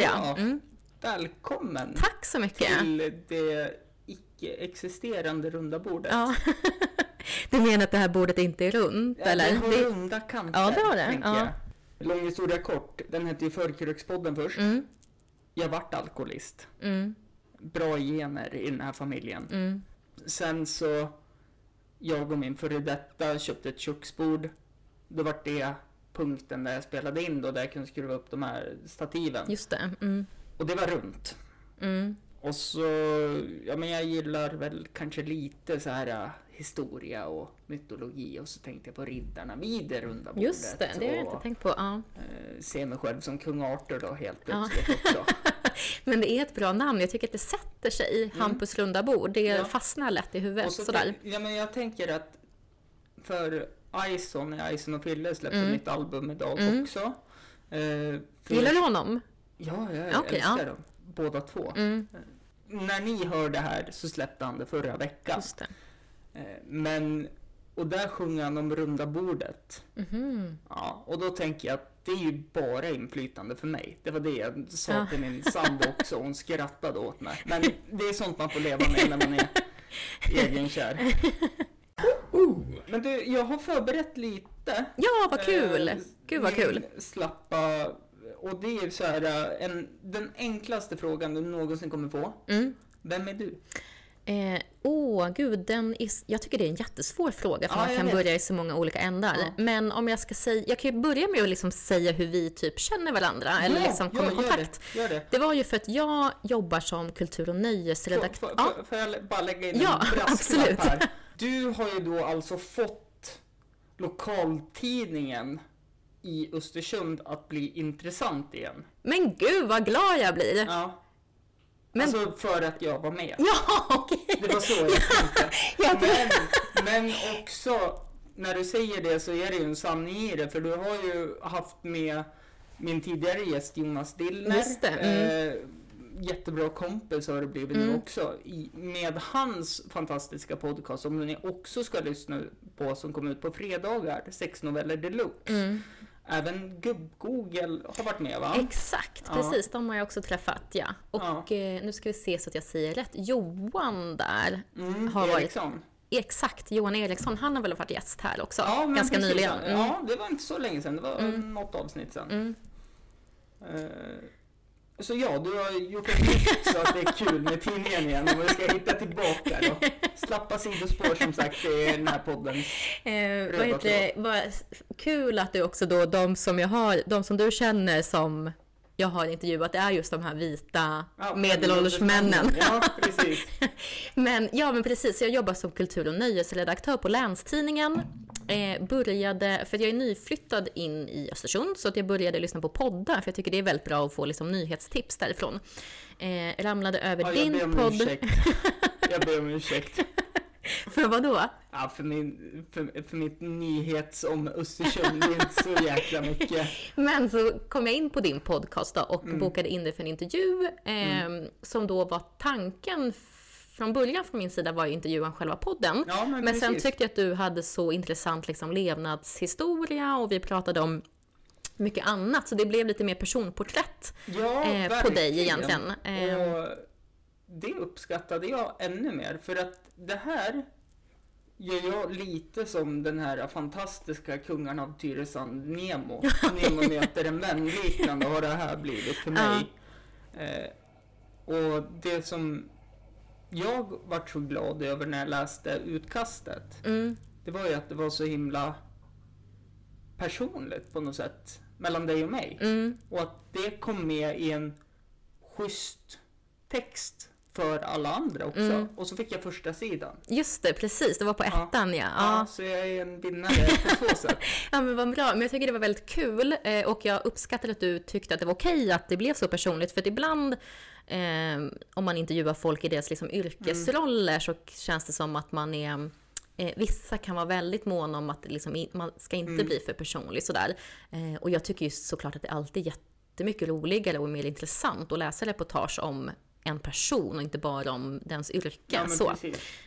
heter Ja. Mm. Välkommen Tack så mycket. till det icke-existerande runda bordet. Ja. Du menar att det här bordet inte är runt, Ja, eller? Det har Det- runda kanter, Ja, det har det. Ja. jag. Lång historia kort, den hette ju Förkrökspodden först. Mm, Jag vart alkoholist. mm, Bra gener i den här familjen. mm. Sen så, jag och min före detta köpte ett köksbord. Då vart det punkten där jag spelade in då, där jag kunde skruva upp de här stativen. Just det. Mm, Och det var runt. mm. Och så, ja men jag gillar väl kanske lite så här äh, historia och mytologi och så tänkte jag på riddarna vid det runda bordet. Just det, det har jag inte tänkt på. Ja. eh, se mig själv som kung Arthur då helt Ja. plötsligt också. Men det är ett bra namn. Jag tycker att det sätter sig. Hampus runda bord. Det Mm. Ja. fastnar lätt i huvudet. Så sådär. ja men jag tänker att för Ison, när Ison och Fille släppte Mm. mitt album idag Mm. också. Eh, Gillar du honom? Ja, jag Okej, älskar ja. dem. Båda två. Mm, När ni hör det här så släppte han det förra veckan. det. Eh, Men, och där sjunger han om runda bordet. Mhm. Ja, och då tänker jag att det är ju bara inflytande för mig. Det var det jag sa Ja. till min sambo också, hon skrattade åt mig. Men det är sånt man får leva med när man är egenkär. Men du, jag har förberett lite. Ja, vad kul! Eh, Gud vad kul. Slappa, och det är så här, eh, en, den enklaste frågan du någonsin kommer få. Mm. Vem är du? Eh, åh, gud, den är, jag tycker det är en jättesvår fråga för Ja, man kan vet. börja i så många olika ändar. Ja. Men om jag ska säga, jag kan ju börja med att liksom säga hur vi typ känner varandra eller Ja, liksom kommer i ja, gör kontakt. det, Gör det. Det var ju för att jag jobbar som kultur och nöjesredaktör. får, Ja, får, får jag bara lägga in Ja, en brasklapp absolut. här? Du har ju då alltså fått lokaltidningen i Östersund att bli intressant igen. men gud vad glad jag blir! Ja. Men- Alltså för att jag var med. Ja, okej! Det var så jag tänkte. Men, men också, när du säger det så är det ju en sanning i det. För du har ju haft med min tidigare gäst Jonas Dillner. Just det, mm. Eh, jättebra kompis har det blivit nu också. I, med hans fantastiska podcast som ni också ska lyssna på som kommer ut på fredagar. Sex noveller deluxe. Mm. Även Gubb-Google har varit med va? Exakt, Ja. precis. De har jag också träffat, ja. Och Ja. eh, nu ska vi se så att jag säger rätt. Johan där, Mm, har varit- Eriksson. exakt, Johan Eriksson, han har väl varit gäst här också? Ja, Ganska precis. nyligen. Mm. Ja, det var inte så länge sedan. Det var Mm. något avsnitt sedan. Mm. Eh, Så ja, du har gjort ett nytt så att det är kul med tidningen igen. Om vi ska hitta tillbaka då. Slappa sidospår som sagt, det är den här podden. Eh, vad heter det? Vad kul att du också då, de som jag har, de som du känner som jag har intervjuat, det är just de här vita Ja, medelålders männen. Ja, precis. Men ja, men precis. Jag jobbar som kultur och nöjesredaktör på Länstidningen. Eh, började, för jag är nyflyttad in i Östersund, så att jag började lyssna på poddar, för jag tycker det är väldigt bra att få liksom, nyhetstips därifrån. Eh, ramlade över Ja, din podd. ursäkt. Jag ber om ursäkt. För vad då? Ja, för, min, för, för mitt nyhets om Östersund, det är inte så jäkla mycket. Men så kom jag in på din podcast då och Mm. bokade in dig för en intervju eh, som då var tanken från början från min sida var ju intervjun själva podden. Ja, men, Men sen tyckte jag att du hade så intressant liksom, levnadshistoria och vi pratade om mycket annat, så det blev lite mer personporträtt ja, eh, på dig egentligen. Eh, Och det uppskattade jag ännu mer för att det här gör jag lite som den här fantastiska kungen av Tyresand, Nemo. Nemo möter en vän liknande har det här blivit för mig. Eh, och det som jag vart så glad över när jag läste utkastet, mm, det var ju att det var så himla personligt på något sätt mellan dig och mig. mm, Och att det kom med i en schysst text för alla andra också. Mm. Och så fick jag första sidan. just det, precis, det var på ettan ja. Ja. ja. så jag är en vinnare på två sätt. Ja men vad bra, men jag tycker det var väldigt kul eh, och jag uppskattar att du tyckte att det var okej att det blev så personligt för att ibland eh, om man intervjuar folk i deras liksom, yrkesroller så känns det som att man är Eh, vissa kan vara väldigt måna om att liksom, i- man ska inte Mm. bli för personlig sådär. Eh, och jag tycker ju såklart att det alltid är jättemycket roligare och mer intressant att läsa reportage om en person och inte bara om dens yrke. Ja, så.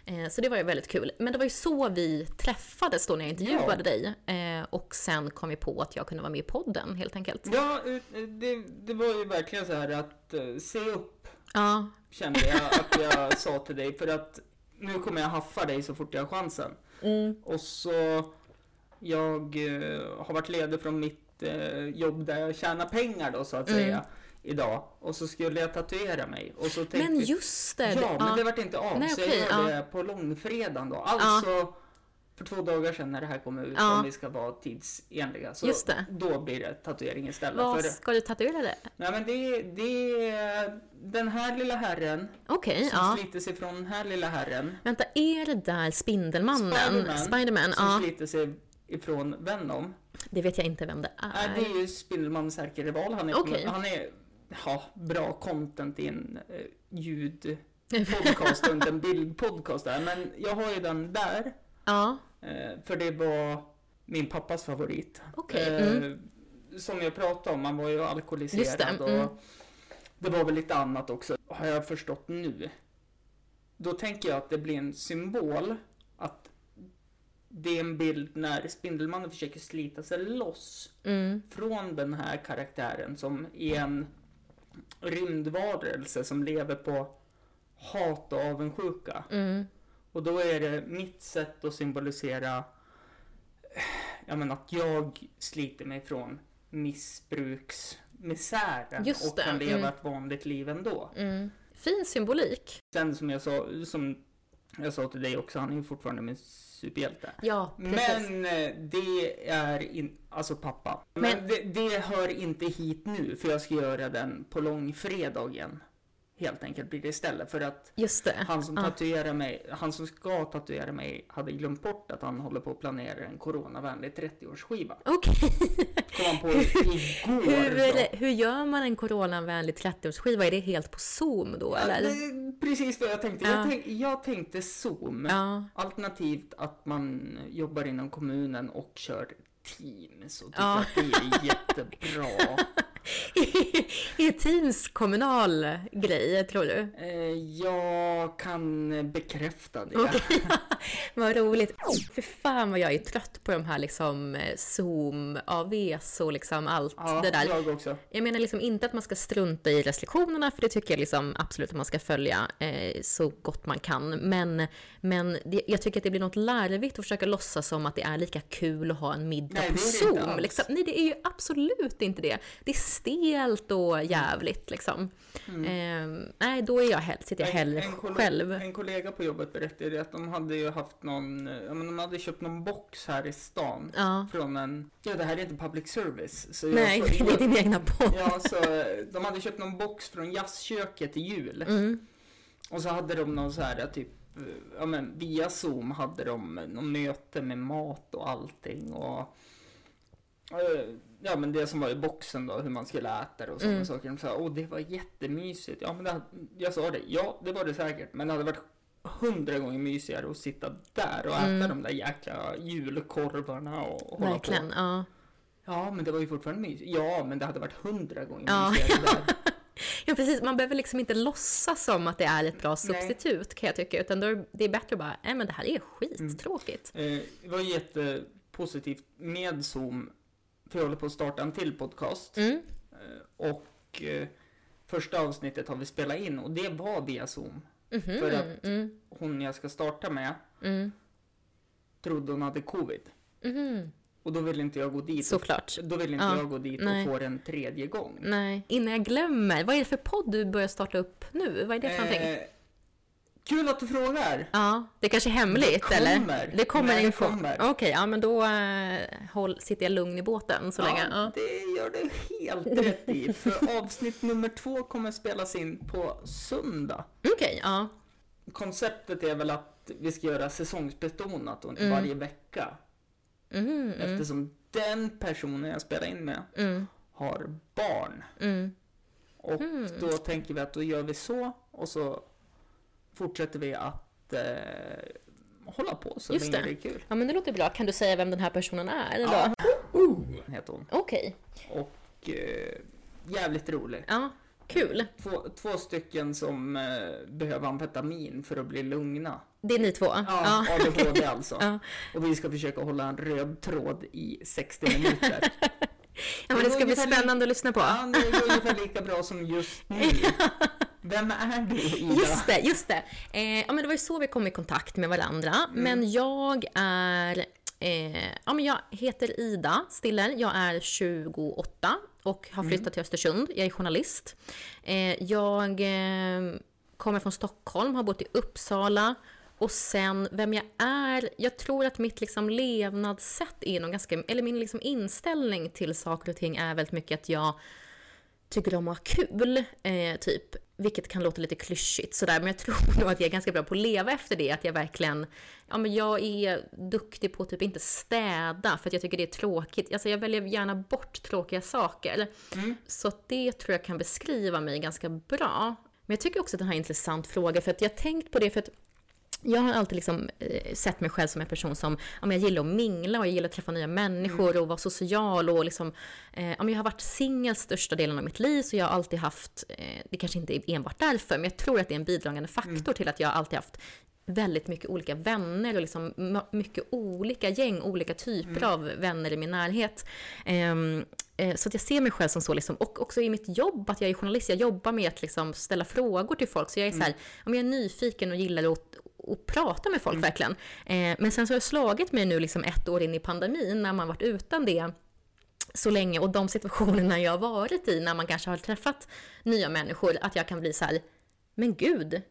Eh, så det var ju väldigt kul. Men det var ju så vi träffades då när jag intervjuade Ja. dig. Eh, och sen kom vi på att jag kunde vara med i podden helt enkelt. Ja, eh, det, det var ju verkligen så här att se upp Ja, kände jag att jag sa till dig för att nu kommer jag haffa dig så fort jag har chansen. mm. Och så jag har varit ledig från mitt jobb där jag tjänar pengar då så att Mm. säga idag. Och så skulle jag tatuera mig. Och så tänkte, Men just det! Ja, men ja. det vart inte av. Nej, så okej, jag gör ja. det på långfredagen då. Alltså för två dagar sedan när det här kommer ut Ja. om vi ska vara tidsenliga. Så Just det. då blir det tatuering istället. Vad För, ska du tatuera det? nej, men det, det är den här lilla herren Okej, som ja. sliter sig från den här lilla herren. Vänta, är det där Spindelmannen? Spiderman, Spiderman, som ja. sliter sig ifrån Venom. Det vet jag inte vem det är. det är ju Spindelmans ärkerival. Han är, Okej. han är ja, bra content i en eh, ljudpodcast och inte en bildpodcast där. Men jag har ju den där. Ja, Eh, för det var min pappas favorit. Okej, Eh, mm. Som jag pratade om, han var ju alkoholiserad. Det, Och mm. det var väl lite annat också, har jag förstått nu. Då tänker jag att det blir en symbol att det är en bild när Spindelmannen försöker slita sig loss mm. från den här karaktären som är en rymdvarelse som lever på hat och avundsjuka. Mm. Och då är det mitt sätt att symbolisera eh, ja, men att jag sliter mig från missbruksmisären och kan leva mm. ett vanligt liv ändå. Mm. Fin symbolik. Sen som jag sa, som jag sa till dig också, han är ju fortfarande min superhjälte. Ja, precis. Men eh, det är in, alltså pappa. Men, Men- det, det hör inte hit nu för jag ska göra den på långfredagen. Helt enkelt blir det istället för att han som tatuerar mig, han som ska tatuera mig hade glömt bort att han håller på att planera en coronavänlig 30-årsskiva. Okej. Kom han på igår. Hur, så. hur gör man en coronavänlig 30-årsskiva? Är det helt på Zoom då eller? det precis vad jag tänkte. Ja. Jag, tänk, jag tänkte Zoom. Ja. Alternativt att man jobbar inom kommunen och kör Teams och tycker att det är jättebra. är Teams kommunal grej, tror du? Eh, jag kan bekräfta det. Okej. Vad roligt. För fan vad jag är trött på de här liksom eh, Zoom, AVs och liksom allt Ja, det där. jag också. Jag menar liksom inte att man ska strunta i restriktionerna, för det tycker jag liksom absolut att man ska följa eh, så gott man kan. Men, men det, jag tycker att det blir något larvigt att försöka låtsas som att det är lika kul att ha en middag Nej, på Zoom. Liksom. Nej, det är ju absolut inte det. Det stelt och jävligt liksom. Eh, nej, då är jag sitter jag hellre kolle- själv. en kollega på jobbet berättade att de hade ju haft någon, ja men de hade köpt någon box här i stan. Ja. Från en, ja det här är inte public service. Så jag Nej, får- det är din egna podd. Ja, så de hade köpt någon box från jazzköket i jul. Mm. Och så hade de någon så här typ, ja men via zoom hade de någon möte med mat och allting och Ja men det som var i boxen då, hur man skulle äta och sådana Mm. saker. De sa, åh det var jättemysigt. Ja men det, jag sa det, ja det var det säkert. Men det hade varit hundra gånger mysigare att sitta där och äta Mm. de där jäkla julkorvarna och hålla Verkligen, på. ja. Ja men det var ju fortfarande mysigt. Ja men det hade varit hundra gånger Ja. mysigare där. Ja precis, man behöver liksom inte låtsas som att det är ett bra Nej. substitut kan jag tycka. Utan då är det är bättre att bara, nej men det här är skittråkigt. Eh, det var jättepositivt med Zoom. För jag håller på att starta en till podcast. Mm. Eh, och eh, första avsnittet har vi spelat in och det var via Zoom. Mhm, För att- mm. Hon jag ska starta med Mm. trodde hon hade covid. Mhm. Och då ville inte jag gå dit. Såklart. Då vill inte Ja, jag gå dit nej. och få den tredje gång. Nej, innan jag glömmer. Vad är det för podd du börjar starta upp nu? Vad är det för någonting? Kul att du frågar. Ja, det kanske är hemligt det eller? kommer. Det kommer Nej, det kommer. Okej, ja men då äh, håll, sitter jag lugn i båten så länge. Ja. Det gör du helt rätt i. För avsnitt nummer två kommer spelas in på söndag. Okej, ja. Konceptet är väl att vi ska göra säsongsbetonat och inte Mm. varje vecka. Mhm, mm, Eftersom den personen jag spelar in med mm, har barn. mm. Och då tänker vi att då gör vi så och så fortsätter vi att eh, hålla på så Just länge det. det är kul. Ja men det låter bra. Kan du säga vem den här personen är då? Ja. Heter hon. Okej. Och eh, jävligt rolig. Ja. Kul! Två, två stycken som eh, behöver amfetamin för att bli lugna. Det är ni två? Ja, ADHD alltså. Ja. Och vi ska försöka hålla en röd tråd i 60 minuter. Ja, men det ska bli ungefär li- spännande att lyssna på. Ja, det är ungefär lika bra som just nu. Vem är du Ida? Just det, just det. Eh, ja, men det var ju så vi kom i kontakt med varandra. Men jag är... Eh, ja, men jag heter Ida Stiller. Jag är 28 och har flyttat till Östersund. Jag är journalist. Eh, jag eh, kommer från Stockholm, har bott i Uppsala. Och sen vem jag är, jag tror att mitt liksom levnadssätt är nog ganska, eller min liksom inställning till saker och ting är väldigt mycket att jag tycker om att ha kul, eh, typ. Vilket kan låta lite klyschigt sådär, men jag tror nog att jag är ganska bra på att leva efter det. Att jag verkligen, ja men jag är duktig på att typ inte städa för att jag tycker det är tråkigt. Alltså jag väljer gärna bort tråkiga saker. Så att det tror jag kan beskriva mig ganska bra. Men jag tycker också att det här är en intressant fråga för att jag har tänkt på det för att jag har alltid liksom, eh, sett mig själv som en person som ja, jag gillar att mingla och jag gillar att träffa nya människor och vara social. Och liksom, eh, ja, jag har varit singel största delen av mitt liv så jag har alltid haft, eh, det kanske inte är enbart därför, men jag tror att det är en bidragande faktor till att jag alltid haft väldigt mycket olika vänner och liksom mycket olika gäng, olika typer av vänner i min närhet. Eh, så att jag ser mig själv som så, liksom, och också i mitt jobb, att jag är journalist, jag jobbar med att liksom ställa frågor till folk. Så jag är, så här, ja, men jag är nyfiken och gillar att, att prata med folk verkligen. Eh, men sen så har jag slagit mig nu liksom ett år in i pandemin, när man varit utan det så länge och de situationerna jag har varit i när man kanske har träffat nya människor, att jag kan bli så här, men gud,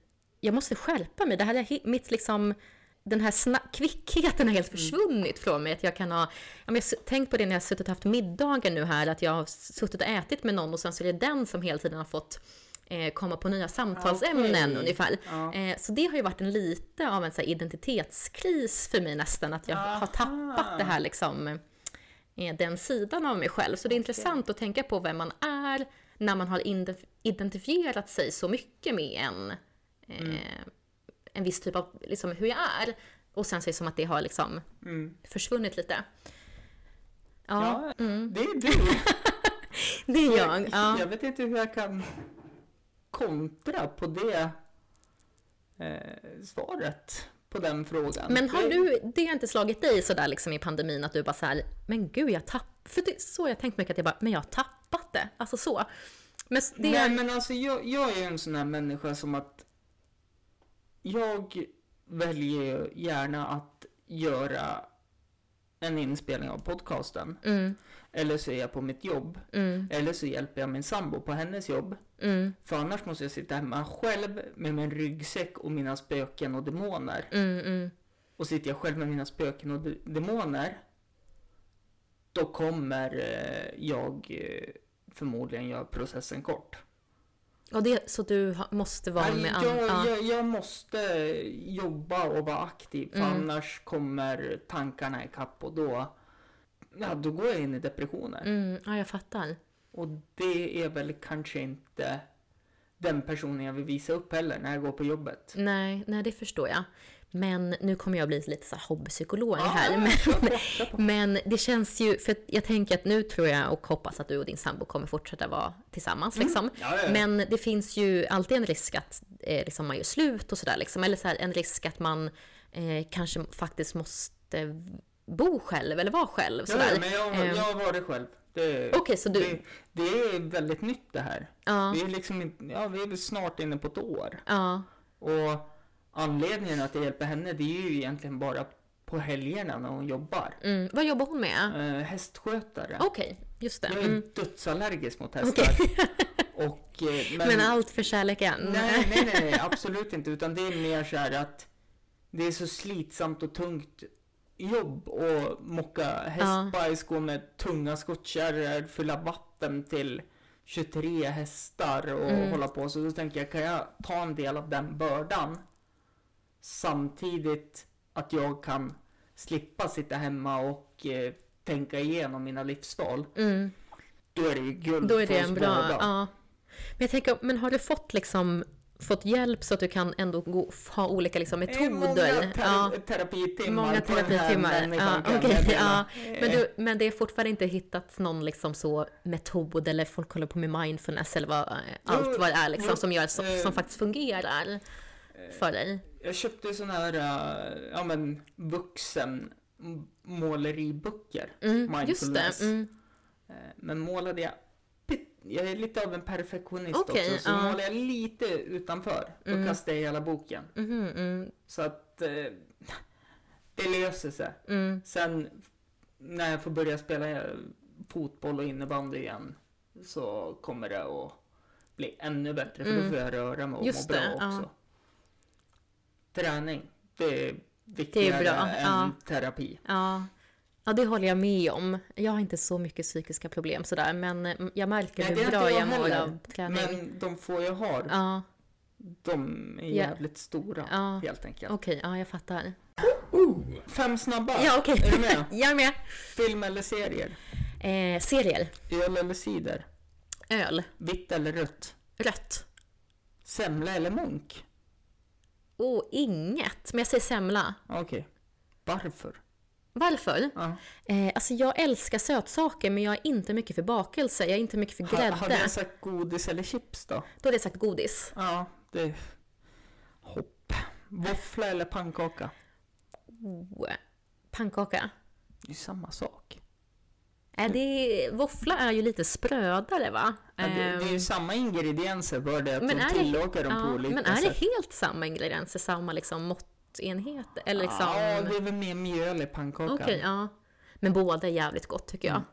jag måste skärpa mig. Det här är mitt liksom, den här kvickheten har helt försvunnit från mig. Att jag kan ha, jag har tänkt på det när jag har suttit och haft middagar nu här, att jag har suttit och ätit med någon och sen så är det den som hela tiden har fått komma på nya samtalsämnen Okej. ungefär. Ja. Eh, så det har ju varit en lite av en så identitetskris för mig nästan, att jag har Aha. tappat det här liksom eh, den sidan av mig själv. Så det är intressant att tänka på vem man är när man har ident- identifierat sig så mycket med en, eh, en viss typ av, liksom hur jag är. Och sen så är det som att det har liksom Mm. försvunnit lite. Ja, Ja, mm. det är du. det är jag. Ja. Jag vet inte hur jag kan kontra på det eh, svaret på den frågan. Men har du, det har inte slagit dig sådär liksom i pandemin att du bara så här, men gud jag tapp För det så jag tänkt mycket att jag bara, men jag har tappat det. Alltså så. Men det Nej men alltså jag, jag är ju en sån här människa som att jag väljer ju gärna att göra en inspelning av podcasten. Mm, Eller så är jag på mitt jobb. mm, Eller så hjälper jag min sambo på hennes jobb. Mm, För annars måste jag sitta hemma själv med min ryggsäck och mina spöken och demoner. mm, mm. Och sitter jag själv med mina spöken och de- demoner. Då kommer eh, jag eh, förmodligen göra processen kort. Och det, så du måste vara Nej, med jag, andra? jag, jag måste jobba och vara aktiv för Mm. annars kommer tankarna ikapp och då, ja, då går jag in i depressioner. Mm, ja, jag fattar. Och det är väl kanske inte den personen jag vill visa upp heller när jag går på jobbet. Nej, nej, det förstår jag. Men nu kommer jag bli lite så här hobbypsykolog Ja, här. Men, kör på, kör på. men det känns ju, för jag tänker att nu tror jag och hoppas att du och din sambo kommer fortsätta vara tillsammans. Liksom. Ja, ja, ja. Men det finns ju alltid en risk att eh, liksom man gör slut och sådär. Liksom. Eller så här, en risk att man eh, kanske faktiskt måste bo själv eller vara själv. Ja, Sådär. ja, men jag, Ehm, jag har varit själv. Okej, så du... det, det är väldigt nytt det här. Ja, Vi är liksom ja, vi är snart inne på ett år. ja, Och anledningen att jag hjälper henne det är ju egentligen bara på helgerna när hon jobbar. mm. Vad jobbar hon med? Eh, hästskötare. Okej, just det. Jag är Mm. dödsallergisk mot hästar. Och, eh, men, Men allt för kärleken? nej, nej, nej, absolut inte. Utan det är mer så här att det är så slitsamt och tungt jobb att mocka hästbajs, gå med tunga skottkärror, fylla vatten till 23 hästar och Mm. hålla på. Så då tänker jag, kan jag ta en del av den bördan samtidigt att jag kan slippa sitta hemma och eh, tänka igenom mina livsval. Mm. Då är det ju guld Då är det en bra... Ja. Men jag tänker, men har du fått liksom fått hjälp så att du kan ändå gå, ha olika liksom, är många metoder. ter- Ja. terapitimmar Många terapitimmar. Ja, meddela. ja. Men, du, men det är fortfarande inte hittat någon liksom så metod eller folk håller på med mindfulness eller vad, allt vad det är liksom som gör som, eh, som faktiskt fungerar för dig. Jag köpte såna här, ja men, vuxen måleriböcker. Mm, mindfulness. Mm. Eh, Men målade jag, jag är lite av en perfektionist Okej, också, så ja. målade jag lite utanför. Då Mm. kastade jag hela boken. Mhm, mm, Så att eh, det löser sig. mm. Sen när jag får börja spela fotboll och innebandy igen så kommer det att bli ännu bättre för Mm. då får jag röra mig och Just må bra det, också. Träning, det är viktigare bra, än ja. terapi. Ja. ja, det håller jag med om. Jag har inte så mycket psykiska problem sådär, men jag märker Nej, hur bra jag jag mår av träning. Men de få jag har, Ja, de är Ja. jävligt stora Ja. helt enkelt. okej, ja jag fattar. Fem snabba. Ja, okej. Är du med? Jag är med. Film eller serier? Eh, serier. Öl eller cider? Öl. Vitt eller rött? Rött. Semla eller munk? Oh, inget. Men jag säger semla. Okej. Varför? Varför? Ja. Eh, alltså jag älskar sötsaker men jag är inte mycket för bakelse. Jag är inte mycket för grädde. hade jag sagt godis eller chips då? Då hade jag sagt godis. Ja, det... Hopp. Våffla eller pannkaka? Oh, pannkaka. Det är ju samma sak. Äh, det, våffla är ju lite sprödare va? Ja, det, det är ju Ehm, samma ingredienser, bara det att Men de är tillagar dem på ja, olika men är det sätt. helt samma ingredienser, samma liksom måttenhet? Eller liksom... Ja, det är väl mer mjöl i pannkakan. Okej, ja. Men båda är jävligt gott tycker jag. Mm.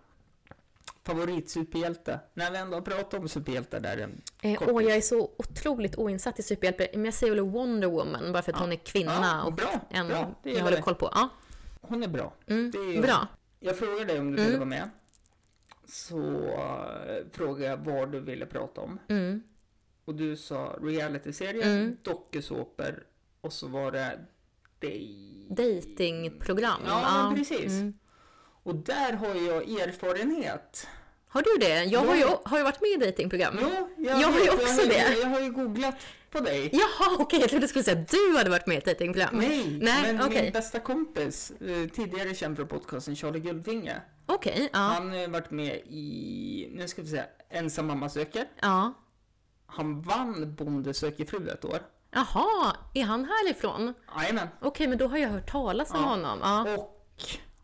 Favoritsuperhjälte? När vi ändå har pratat om superhjältar där. Eh, åh, jag är så otroligt oinsatt i superhjältar. Men jag säger väl Wonder Woman bara för att Ja. hon är kvinna Ja, och bra, en bra. Det jag håller koll på. Ja, Hon är bra. mm, Det är- bra. Jag frågade dig om du Mm. ville vara med. Så uh, frågade jag vad du ville prata om. Mm. Och du sa realityserier, Mm. dokusåpor och så var det dig. Datingprogram. Ja, men precis. Mm. Och där har jag erfarenhet. Har du det? Jag har ju, Ja. har ju varit med i datingprogram. Jo, Jag har ju också jag, det. Jag har ju googlat på dig. Jaha, okej. Jag trodde du skulle säga att du hade varit med i ett datingprogram. Nej, Nej, men okej. min bästa kompis, eh, tidigare känd från podcasten Charlie Guldvinge. Okej, ja. Han har varit med i, nu ska vi säga, Ensam mamma söker. ja. Han vann Bonde söker fru ett år. Jaha, är han härifrån? Jajamän. Okej, men då har jag hört talas om Ja. honom. Ja. Och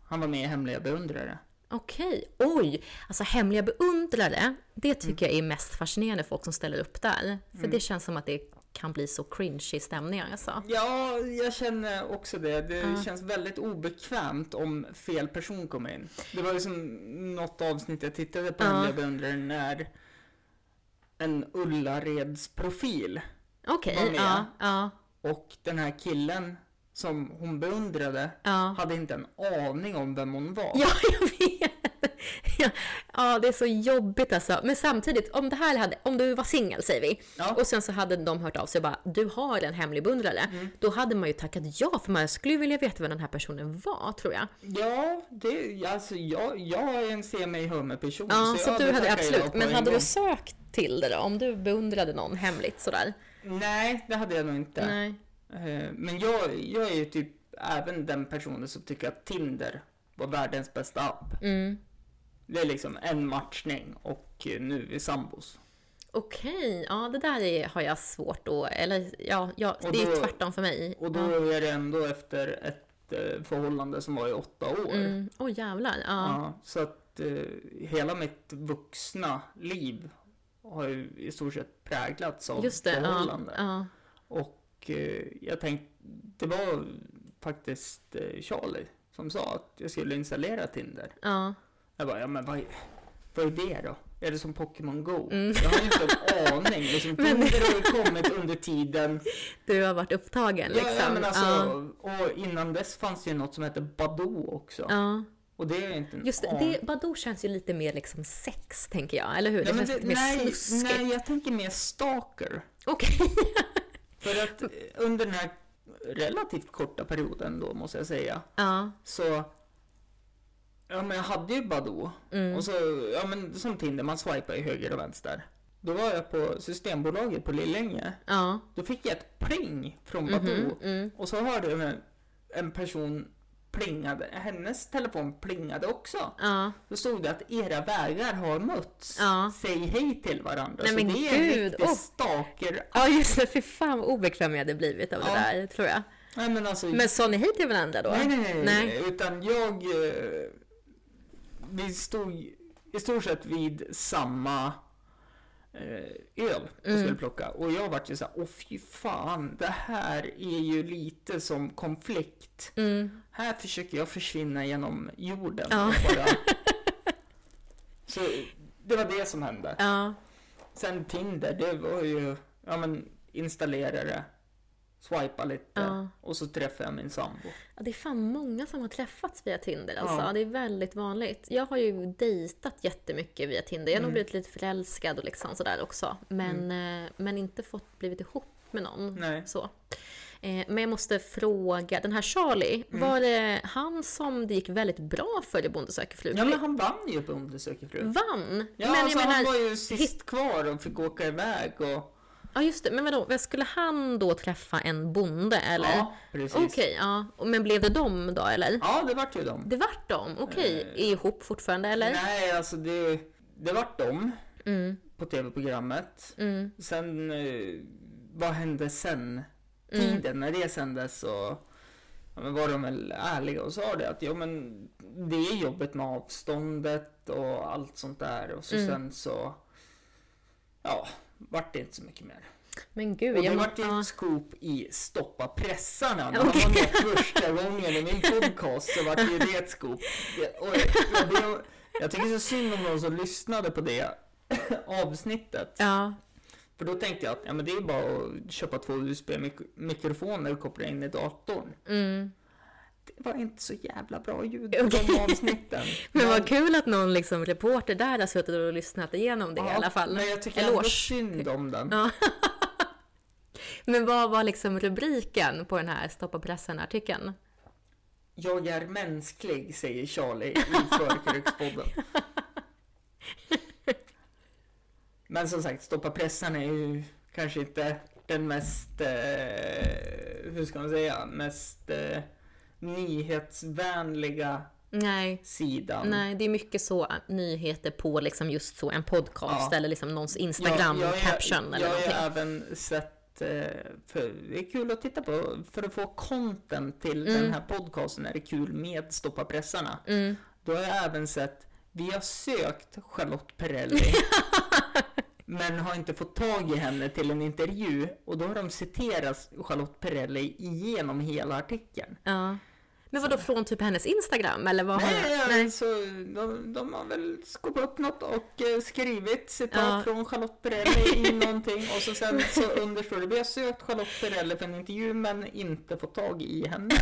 han var med i Hemliga beundrare. Okej, oj! Alltså hemliga beundrare, det Mm. tycker jag är mest fascinerande folk som ställer upp där. För det känns som att det kan bli så cringe stämningar alltså. Ja, jag känner också det. Det Ja. känns väldigt obekvämt om fel person kommer in. Det var ju som något avsnitt jag tittade på Ja. Hemliga beundrare när en Ullareds profil Okej, med. ja, ja, och den här killen som hon beundrade ja. hade inte en aning om vem hon var. Ja, jag vet! Ja, ja, det är så jobbigt alltså. Men samtidigt, om det här hade, om du var singel säger vi, Ja. och sen så hade de hört av sig och bara du har en hemlig beundrare. Då hade man ju tackat ja, för man skulle vilja veta vem den här personen var, tror jag. Ja, det, alltså jag, jag är en se mig hör mig person. Ja, så, ja, du hade absolut. Men en hade gång. du sökt till det då? Om du beundrade någon hemligt sådär? Nej, det hade jag nog inte. Nej. Eh, Men jag, jag är ju typ även den personen som tycker att Tinder var världens bästa app. Mm. Det är liksom en matchning och nu är vi sambos. Okej, ja det där är, har jag svårt att, eller ja, ja det är då- tvärtom för mig. Och då är det ändå efter ett eh, förhållande som var i åtta år. Mm. Oj jävlar, ja. Ja, så att eh, hela mitt vuxna liv har ju i stort sett präglats av Just det, ja. förhållande. ja. Och eh, jag tänkte, det var faktiskt eh, Charlie som sa att jag skulle installera Tinder. ja. Jag bara, ja men vad, vad är det då? Är det som Pokémon Go? Mm. Jag har inte en aning. Liksom, Men- Tinder har ju kommit under tiden. Du har varit upptagen Ja, liksom. ja, men alltså, ja. Och innan dess fanns det ju något som hette Badoo också. ja. Och det är inte Just det, det, Badoo känns ju lite mer liksom sex, tänker jag. Eller hur? Det Nej, men känns det, lite mer nej, snuskigt. nej, jag tänker mer stalker. Okej. För att eh, under den här relativt korta perioden då, måste jag säga, ja. så Ja men jag hade ju Badoo. Mm. Och så, ja men som Tinder, man swipar ju höger och vänster. Då var jag på Systembolaget på Lillänge. Ja. Då fick jag ett pling från Badoo. Mhm, mm. Och så hörde jag en person plingade, hennes telefon plingade också. Ja. Då stod det att era vägar har mötts. Ja. Säg hej till varandra. Nej, så men det är en gud, riktig åh. stalker. Ja just det, fy fan vad obekväm jag hade blivit av Ja. det där tror jag. Nej men alltså. Men sa ni hej till varandra då? nej, nej, nej, Nej. Utan jag. eh, Vi stod i stort sett vid samma eh, öl och Mm. skulle plocka. Och jag vart ju såhär, åh fy fan, det här är ju lite som konflikt. Mm. Här försöker jag försvinna genom jorden. Ja. Bara... Så det var det som hände. Ja. Sen Tinder, det var ju, ja men installera det, swipa lite Ja. och så träffade jag min sambo. Ja, det är fan många som har träffats via Tinder alltså. Ja. Det är väldigt vanligt. Jag har ju dejtat jättemycket via Tinder. Jag har nog Mm. blivit lite förälskad och liksom sådär också. Men, eh, men inte fått blivit ihop med någon. Nej. Så. Eh, men jag måste fråga, den här Charlie, Mm. var det han som det gick väldigt bra för i Bonde söker fru? Ja men han vann ju på Bonde söker fru. Vann? Ja, men alltså menar, han var ju sist kvar och fick åka iväg och... ja just det, men vadå, vad skulle han då träffa en bonde eller? Ja, precis. Okej, ja. Och- Men blev det dem då eller? Ja, det vart ju dem. Det vart dem? Okej, Eh, är ihop fortfarande eller? Nej, alltså det, det vart dem Mm, på tv-programmet. mm, Sen, eh, vad hände sen? Mm. Tiden när det sändes så ja, men var de väl ärliga och sa det att ja men det är jobbet med avståndet och allt sånt där och så Mm. sen så ja, vart det inte så mycket mer. Men gud, Och det vart ju ett scoop i Stoppa pressarna. När Okej. han var med första gången i min podcast så vart ju det ett scoop. Och jag, det, jag tycker så synd om de som lyssnade på det avsnittet. Ja, För då tänkte jag att ja, men det är bara att köpa två USB-mikrofoner och koppla in i datorn. mm. Det var inte så jävla bra ljud på Okej. de avsnitten. Men vad kul att någon liksom reporter där har suttit och lyssnat igenom det i alla fall. Men jag tycker ändå synd om den. Ja. Men vad var liksom rubriken på den här Stoppa pressen-artikeln? Jag är mänsklig, säger Charlie i Förkrökspodden. Men som sagt, Stoppa pressarna är ju kanske inte den mest, eh, hur ska man säga, mest eh, nyhetsvänliga Nej. sidan. Nej, det är mycket så nyheter på liksom just så en podcast Ja. eller liksom någons Jag- Instagram jag är- caption eller Jag har någonting. även sett, eh, för det är kul att titta på, för att få content till Mm. den här podcasten är det kul med Stoppa pressarna. Mm. Då har jag även sett, vi har sökt Charlotte Perrelli. men har inte fått tag i henne till en intervju. Och då har de citerat Charlotte Perrelli igenom hela artikeln. Ja. Men vad då från typ hennes Instagram eller vad har Nej, Nej. alltså de, de har väl skopat upp något och eh, skrivit citat Ja. från Charlotte Perrelli i någonting. Och så sen så understår det, vi har sökt Charlotte Perrelli för en intervju men inte fått tag i henne.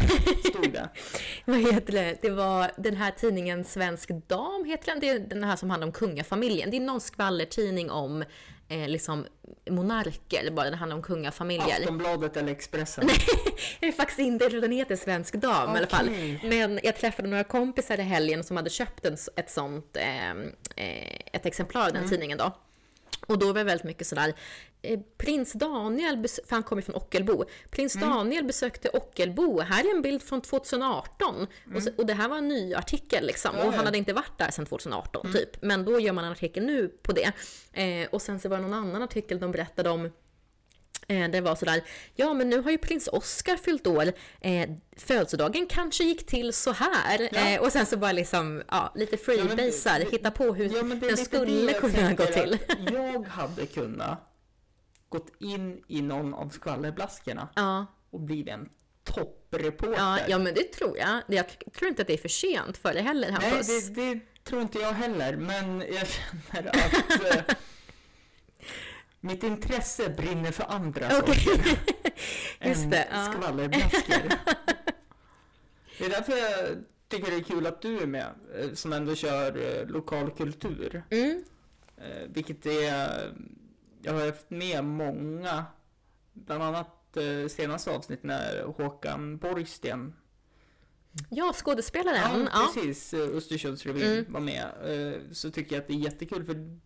Stod det. Vad heter det? Det var den här tidningen Svensk Dam, heter den? Det är den här som handlar om kungafamiljen. Det är någon skvallertidning om eh, liksom monarker, bara det handlar om kungafamiljer. Aftonbladet eller Expressen. Det är faktiskt inte, den heter Svensk Dam i alla fall. Men jag träffade några kompisar i helgen som hade köpt en, ett sånt, eh, eh, ett exemplar av den Mm. tidningen då. Och då var det väldigt mycket sådär, eh, prins Daniel, för han kommer från Ockelbo, prins Mm. Daniel besökte Ockelbo, här är en bild från 2018. Och, så, och det här var en ny artikel liksom, Mm. Ja, och han hade inte varit där sedan 2018 typ. Men då gör man en artikel nu på det. Eh, och sen så var det någon annan artikel de berättade om Det var sådär, ja men nu har ju prins Oscar fyllt år, eh, födelsedagen kanske gick till så här. Ja. Eh, och sen så bara liksom, ja, lite freebasar, det- hitta på hur Ja, den skulle kunna gå till. Jag hade kunnat gått in i någon av skvallerblaskorna Ja, och blivit en toppreporter. ja, ja men det tror jag. Jag tror inte att det är för sent för det heller Nej, Hampus. det, det tror inte jag heller, men jag känner att eh, mitt intresse brinner för andra Okej. saker Just än det, ja. skvallerblaskor. Det är därför jag tycker det är kul att du är med, eh, som ändå kör eh, lokal kultur. Mm, Eh, vilket är, jag har haft med många, bland annat eh, senaste avsnitt när Håkan Borgsten, ja, skådespelaren. Ja, precis, eh, Östersundsrevyn Mm. var med, så tycker jag att det är jättekul för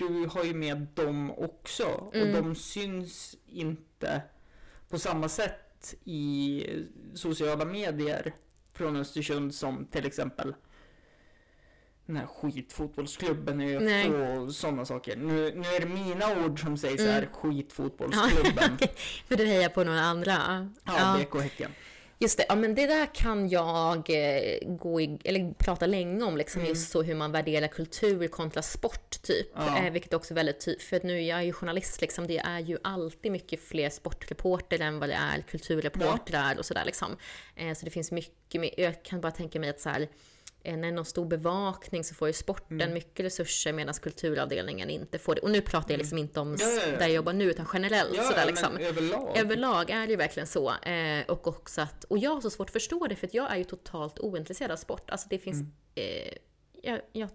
du har ju med dem också Mm. och de syns inte på samma sätt i sociala medier från Östersund som till exempel den här skitfotbollsklubben och sådana saker. Nu, nu är det mina ord som sägs här, Mm. skitfotbollsklubben. För du hejar på några andra. Ja, BK Häcken. Just det, ja men det där kan jag eh, gå i, eller prata länge om, liksom just så hur man värderar kultur kontra sport typ. Ja. Eh, vilket också är väldigt tydligt, för att nu jag är ju journalist liksom, det är ju alltid mycket fler sportreporter än vad det är kulturreportrar och sådär liksom. Eh, så det finns mycket mer, jag kan bara tänka mig att så här, när någon stor bevakning så får ju sporten mycket resurser medan kulturavdelningen inte får det. Och nu pratar jag liksom inte om Ja, ja, ja. där jag jobbar nu utan generellt Ja, sådär liksom. överlag. Överlag är det ju verkligen så. Eh, och också att, och jag har så svårt att förstå det för att jag är ju totalt ointresserad av sport. Alltså det finns, Mm. eh, jag, jag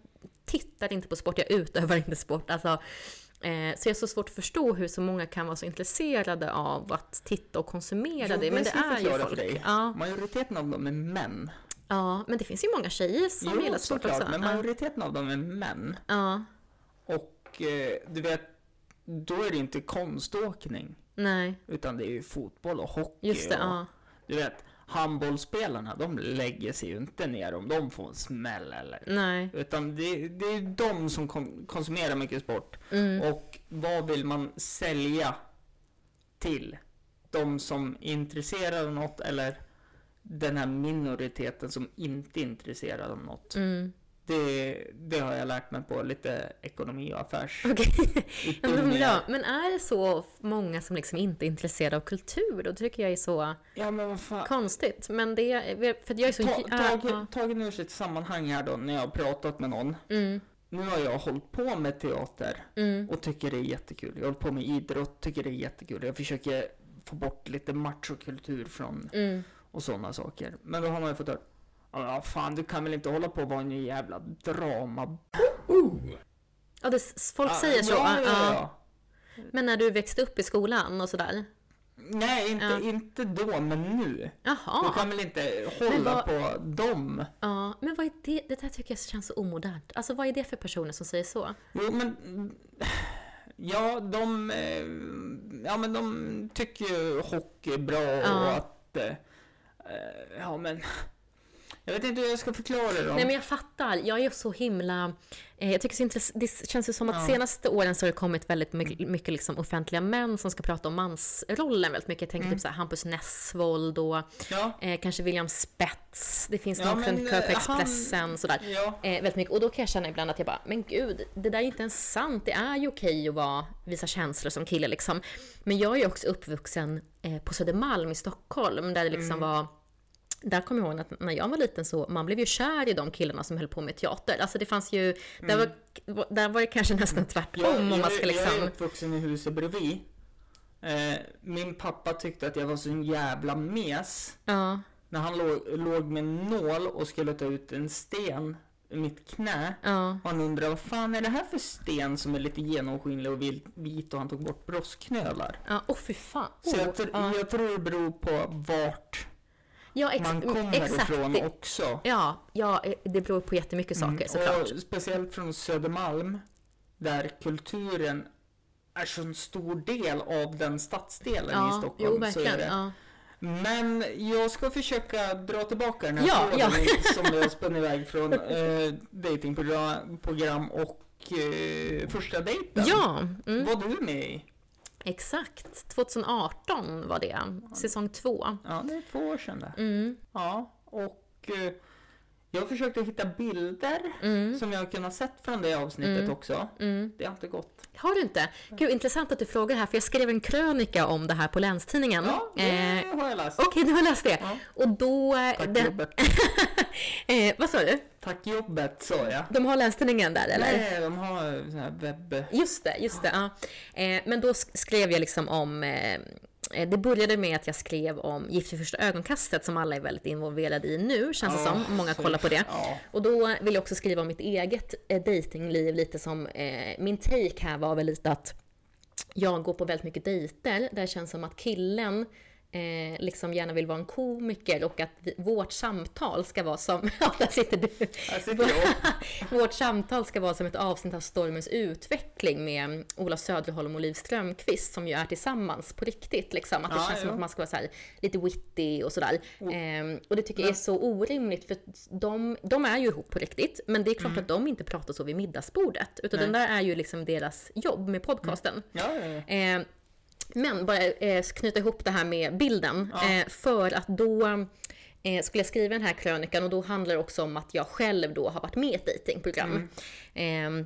tittar inte på sport, jag utövar inte sport. Alltså, eh, så jag har så svårt att förstå hur så många kan vara så intresserade av att titta och konsumera det. Men det är ju folk. för dig. Majoriteten av dem är män. Ja, men det finns ju många tjejer som gillar sport såklart, också. men majoriteten av dem är män. ja, Och eh, du vet, då är det inte konståkning. nej, Utan det är ju fotboll och hockey. just det. och, Ja. Du vet, handbollsspelarna, de lägger sig ju inte ner om de får en smäll eller. Nej. Utan det, det är de som kon- konsumerar mycket sport. Mm. Och vad vill man sälja till? De som är intresserade av något eller den här minoriteten som inte är intresserad av något. Mm. Det, det har jag lärt mig på lite ekonomi och affärs. Ja, men, bra. men är det så många som liksom inte är intresserade av kultur? Då tycker jag är så Ja men konstigt. Men det, för att jag är så... Ta, tag, ja. tagen ur sitt sammanhang här då när jag har pratat med någon. Mm, Nu har jag hållit på med teater mm, och tycker det är jättekul. Jag håller på med idrott, tycker det är jättekul. Jag försöker få bort lite machokultur från mm. Och sådana saker. Men då har man ju fått höra Ja fan du kan väl inte hålla på och vara en jävla drama... Ja, det, folk säger så. Ja, ja, ja. Men när du växte upp i skolan och sådär? Nej, inte, Ja. inte då, men nu. Du Jaha. kan väl inte hålla vad- på dem? Ja, men vad är det? Det där tycker jag känns så omodernt. Alltså vad är det för personer som säger så? Jo, men... Ja, de... eh, Ja, men de tycker ju hockey är bra Ja. och att... Eh, ja, men... Jag vet inte hur jag ska förklara det då. Nej men jag fattar. Jag är ju så himla... Eh, jag tycker så det känns ju som att Ja. senaste åren så har det kommit väldigt mycket, mycket liksom offentliga män som ska prata om mansrollen väldigt mycket. Jag tänker Mm. typ så här Hampus Nessvold och Ja, eh, kanske William Spets. Det finns Ja, någon krönikör på eh, Expressen sådär. ja. Eh, väldigt mycket. Och då kan jag känna ibland att jag bara, men gud, det där är inte ens sant. Det är ju okej att vara, visa känslor som kille liksom. Men jag är ju också uppvuxen eh, på Södermalm i Stockholm där det liksom Mm. var där kommer jag ihåg att när jag var liten så man blev ju kär i de killarna som höll på med teater. Alltså det fanns ju, där, var, där var det kanske nästan tvärtom Jag, om man ska jag är liksom... uppvuxen i huset bredvid. Eh, min pappa tyckte att jag var så en jävla mes. Ja, När han låg, låg med en nål och skulle ta ut en sten ur mitt knä. ja, Och han undrade vad fan är det här för sten som är lite genomskinlig och vit och han tog bort brossknölar. ja, åh fy fan. Så Oh, jag, jag tror det beror på vart ja, ex- man kommer exakt. ifrån också. ja, ja, eh, det beror på jättemycket saker såklart. Och speciellt från Södermalm där kulturen är så en stor del av den stadsdelen i Ja, Stockholm. jo så är verkligen. det. Ja. Men jag ska försöka dra tillbaka den här Ja, tråden ja. som jag spänner iväg från eh, datingprogram program och eh, första dejten. Ja, mm, Var du med i? Exakt. 2018 var det, säsong två. Ja, det är två år sedan det. Mm, Ja, och eh, jag försökte hitta bilder mm, som jag har kunnat sett från det avsnittet Mm. också. mm. Det har inte gått. Har du inte? Gud, intressant att du frågar här, för jag skrev en krönika om det här på Länstidningen. Ja, det Eh, har jag läst. Okej, du har läst det. Ja. Och då... eh, Tack det, jobbet. eh, vad sa du? Tack jobbet sa jag. De har Länstidningen där, eller? Nej, de har webb... Just det, just det. Ja. Eh, men då sk- skrev jag liksom om... Eh, det började med att jag skrev om Gift vid första ögonkastet som alla är väldigt involverade i nu, känns det Ja, som. Många kollar på det. Ja. Och då vill jag också skriva om mitt eget eh, datingliv lite som eh, min take här var väl lite att jag går på väldigt mycket dejter där det känns som att killen eh, liksom gärna vill vara en komiker och att vi, vårt samtal ska vara som, ja där sitter du. Sitter jag. Vårt samtal ska vara som ett avsnitt av Stormens utveckling med Ola Söderholm och Liv Strömquist som ju är tillsammans på riktigt. Liksom. Att det Ja, känns som jo. att man ska vara så här, lite witty och sådär. Ehm, och det tycker jag är så orimligt för de, de är ju ihop på riktigt. Men det är klart att de inte pratar så vid middagsbordet. Utan Mm. Nej. den där är ju liksom deras jobb med podcasten. Ja, ja, ja. Eh, men bara eh, knyta ihop det här med bilden. Ja. Eh, för att då eh, skulle jag skriva den här krönikan och då handlar det också om att jag själv då har varit med i ett dejtingprogram. Eh,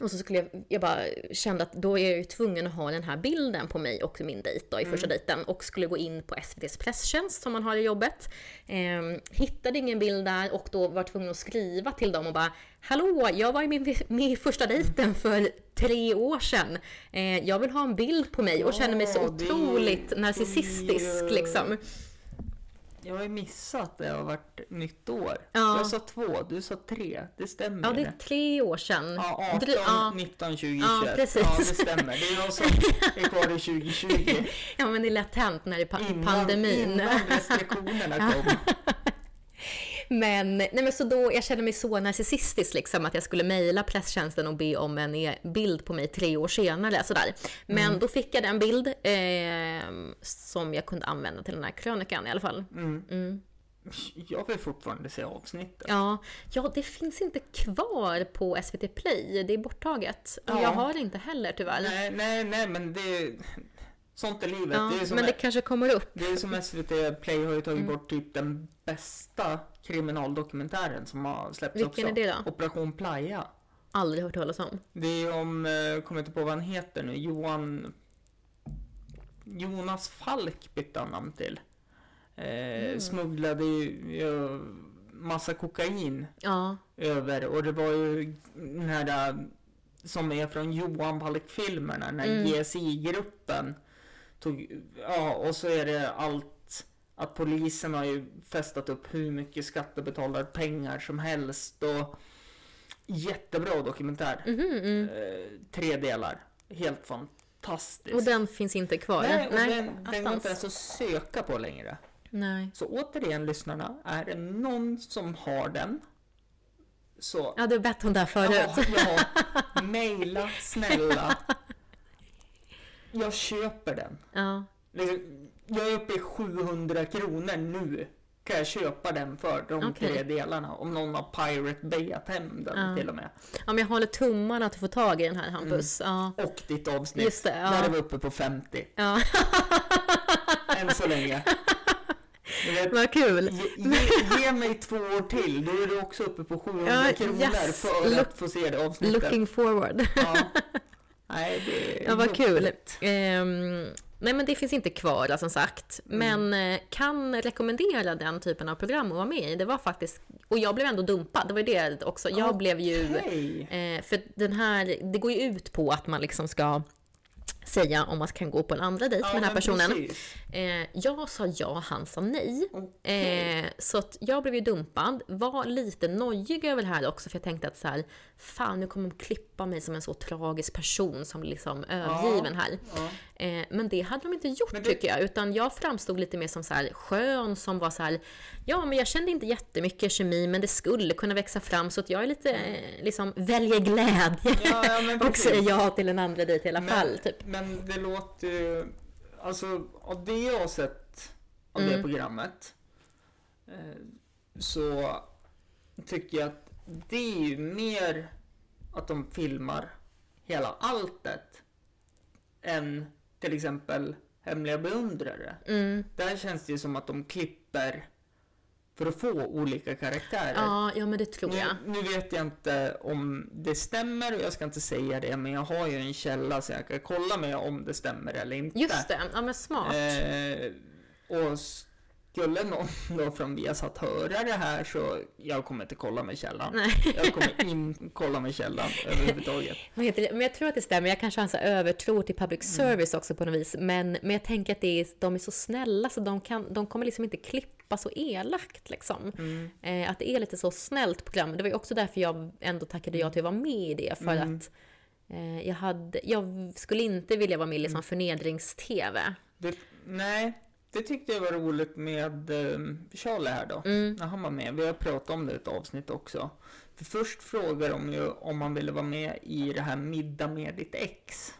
och så skulle jag, jag bara kände att då är jag ju tvungen att ha den här bilden på mig och min dejt då i första dejten och skulle gå in på SVTs presstjänst som man har i jobbet. Eh, hittade ingen bild där och då var tvungen att skriva till dem och bara Hallå, jag var ju med, i första dejten för tre år sedan. Eh, jag vill ha en bild på mig och känner mig så otroligt narcissistisk liksom. Jag har ju missat det har varit nytt år. Ja. Jag sa två, du sa tre. Det stämmer Ja, det är tre år sedan. Ja, 18, Dry- ja. 19, 20, Ja, 21. precis. Ja, det stämmer. Det är jag som är kvar i 2020. Ja, men det är lätt hänt när det är pa- Innan, pandemin. innan restriktionerna kom. Men, nej men så då, jag kände mig så narcissistisk liksom att jag skulle mejla presstjänsten och be om en e- bild på mig tre år senare. Sådär. Men Mm. då fick jag den bild eh, som jag kunde använda till den här krönikan i alla fall. Mm. Jag vill fortfarande se avsnittet. Ja, ja, det finns inte kvar på SVT Play. Det är borttaget. Och Ja. jag har det inte heller tyvärr. Nej, nej, nej, men det. Sånt är livet. ja, det, är men det kanske kommer upp. det är som SVT Play har ju tagit Mm. bort typ den bästa kriminaldokumentären som har släppts Vilken också. är det då? Operation Playa. Aldrig hört talas om. Det är om, eh, kommer inte på vad han heter nu, Johan... Jonas Falk bytte han namn till. Eh, Smugglade ju massa kokain Ja, över och det var ju den här eh, som är från Johan Falk-filmerna, den här Mm. GSI-gruppen. Tog, ja, och så är det allt att polisen har ju festat upp hur mycket skattebetalarpengar som helst och jättebra dokumentär. mhm, mm. Eh, tre delar. Helt fantastiskt. Och den finns inte kvar? Nej, och den, den går inte ens att söka på längre. Nej. Så återigen lyssnarna, är det någon som har den så Ja, du bett hon där förut. Ja, ja. Maila snälla. Jag köper den. Ja. Liksom, Jag är uppe i 700 kronor nu. Kan jag köpa den för de Okej. tre delarna? Om någon har Pirate Bayat hem den Ja. till och med. ja, men jag håller tummarna att du får tag i den här Hampus. Ja. Och ditt avsnitt. Just det, ja. Där är vi uppe på 50. ja, Än så länge. Vet, vad kul. ge, ge, ge mig två år till, då är du också uppe på 700 Ja, kronor yes. för Look- att få se det avsnittet. Looking forward. Ja. Nej, det är Ja, vad kul. Ehm, nej, men det finns inte kvar då, som sagt. Mm. Men eh, kan rekommendera den typen av program att vara med i. Det var faktiskt, och jag blev ändå dumpad. Det var ju det också. Jag blev ju... Eh, för den här, det går ju ut på att man liksom ska säga om man kan gå på en andra dejt Ja, med den här men personen. Eh, jag sa ja, han sa nej. Okej. Eh, så att jag blev ju dumpad. Var lite nojig över det här också för jag tänkte att så här, fan nu kommer de klippa mig som en så tragisk person som liksom övergiven här. Ja. Eh, men det hade de inte gjort Men det- tycker jag, utan jag framstod lite mer som så här skön som var så här, ja men jag kände inte jättemycket kemi men det skulle kunna växa fram så att jag är lite, eh, liksom väljer glädje Ja, ja, men och säger ja till en andra dejt i alla fall. Typ. Men det låter ju... Alltså, av det jag har sett av det Mm. programmet eh, så tycker jag att det är ju mer att de filmar hela alltet än till exempel Hemliga beundrare. Mm. Där känns det ju som att de klipper för att få olika karaktärer. Ja, ja men det tror Nu, jag. nu vet jag inte om det stämmer och jag ska inte säga det men jag har ju en källa så jag kan kolla med om det stämmer eller inte. Just det, ja men smart. Eh, och skulle någon då från Viasat höra det här så jag kommer inte kolla med källan. Nej. Jag kommer inte kolla med källan överhuvudtaget. Men jag tror att det stämmer. Jag kanske har en så övertro till public Mm. service också på något vis. Men, men jag tänker att det är, de är så snälla så de, kan, de kommer liksom inte klippa så elakt liksom. Mm. Eh, att det är lite så snällt program. Det var ju också därför jag ändå tackade ja till att vara med i det. För Mm. att eh, jag, hade, jag skulle inte vilja vara med i Mm. liksom förnedrings-tv. Det, nej, det tyckte jag var roligt med eh, Charlie här då. Mm. När han var med. Vi har pratat om det i ett avsnitt också. För först frågade de ju om man ville vara med i det här Middag med ditt ex.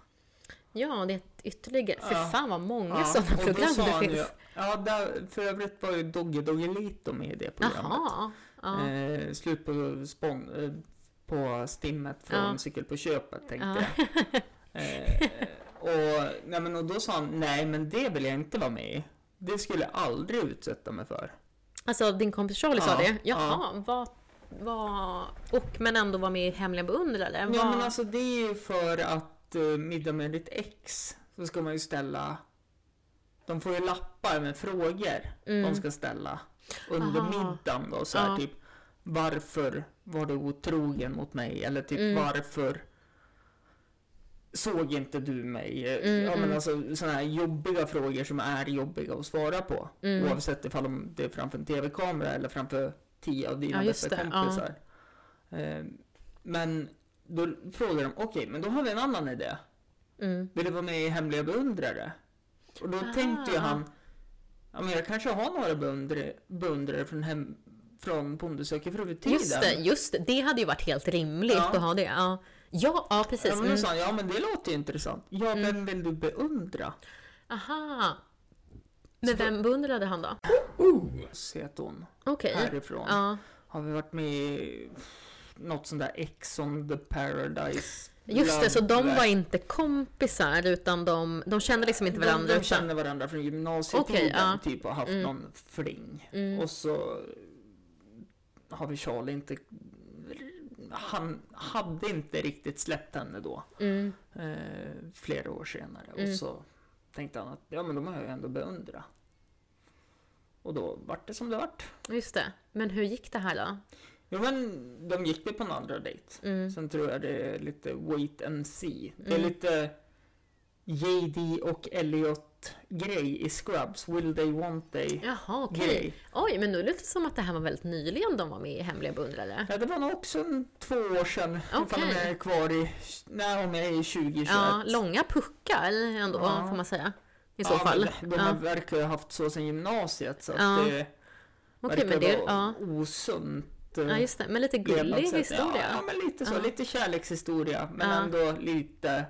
Ja, det är ett ytterligare. För Ja. fan vad många Ja, sådana program det finns. Ju, ja, där, för övrigt var ju Dogge Doggelito med i det programmet. Ja. Eh, slut på, spon, eh, på stimmet från Ja. Cykel på köpet tänkte Ja. jag. Eh, och, nej, men, och då sa han, nej men det vill jag inte vara med i. Det skulle jag aldrig utsätta mig för. Alltså din kompis Charlie sa Ja, det? Jaha, vad, vad... Och men ändå vara med i Hemliga beundrare? Ja men alltså det är ju för att uh, middag med ditt ex så ska man ju ställa de får ju lappar med frågor Mm. de ska ställa under Aha. middagen då så här Ja. typ Varför var du otrogen mot mig? Eller typ Mm. varför såg inte du mig? Mm, ja men alltså sådana här jobbiga frågor som är jobbiga att svara på. Mm. Oavsett ifall de- det är framför en tv-kamera eller framför tio av dina Ja, bästa det, kompisar. Eh, men då frågar de, okej men då har vi en annan idé. Mm. Vill du vara med i Hemliga beundrare? Och då Ah. tänkte ju han, ja men jag kanske har några beundrare, beundrare från, hem, från Bonde söker fru-tiden. Just det, just det. Det hade ju varit helt rimligt Ja. att ha det. Ja, ja, ja precis. Ja men då Mm. sa han, ja men det låter ju intressant. Ja, vem vill du beundra? Aha. Men Så- vem beundrade han då? Set hon Okej. härifrån. Ja. Har vi varit med i något sånt där Ex on the Paradise? Just det, så de var inte kompisar utan de, de kände liksom inte varandra. De, de kände varandra från gymnasietiden, Okej, ja. typ och haft Mm. någon fling. Mm. Och så har vi Charlie inte... Han hade inte riktigt släppt henne då, Mm. eh, flera år senare. Mm. Och så tänkte han att, ja men de har jag ju ändå beundra. Och då vart det som det vart. Just det. Men hur gick det här då? Jo men de gick ju på en andra dejt. Mm. Sen tror jag det är lite wait and see. Det är Mm. lite JD och Elliot grej i Scrubs. Will they, want they Jaha, okej. grej. Oj, men nu låter det som att det här var väldigt nyligen de var med i Hemliga beundrare. Ja, det var nog också en, två år sedan. Ifall Okej. de är kvar i, om jag är i 2021. Ja, långa puckar ändå, Ja. får man säga. I så Ja, fall. men De Ja. verkar ha haft så sedan gymnasiet så att Ja. det Okej, verkar men det, vara ja. osunt. eh, ja, just det. Men lite gullig levnadssätt. historia. Ja, ja, men lite så. Lite kärlekshistoria. Men ändå lite...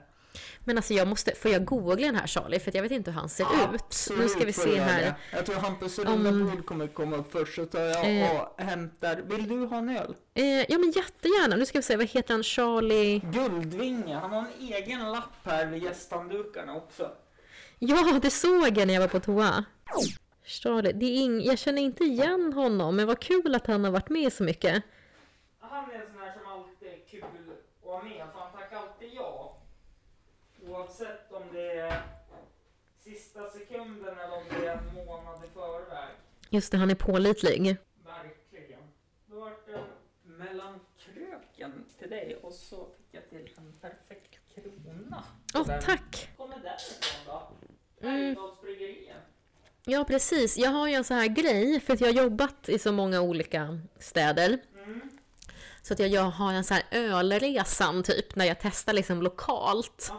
Men alltså jag måste, får jag googla den här Charlie? För att jag vet inte hur han ser ut. Absolut Nu ska vi se här. det. Jag tror Hampus Om- Rundabol kommer komma upp först så tar jag Eh. och hämtar. Vill du ha en öl? Eh, ja men jättegärna. Nu ska vi se, vad heter han? Charlie? Guldvinge. Han har en egen lapp här vid gästhanddukarna också. Ja, det såg jag när jag var på toa. Charlie, det är ing... jag känner inte igen honom, men vad kul att han har varit med så mycket. Han är en sån här som alltid är kul att ha med, för han tackar alltid ja. Oavsett är sista om det är en månad i förväg. Just det, han är pålitlig. Verkligen. Då vart det mellan kröken till dig och så fick jag till en perfekt krona. Åh, Den tack! kommer därifrån då. Mm. Bergdalsbryggeriet. Ja, precis. Jag har ju en sån här grej, för att jag har jobbat i så många olika städer. Mm. Så att jag, jag har en sån här ölresan typ, när jag testar liksom lokalt. Ehm,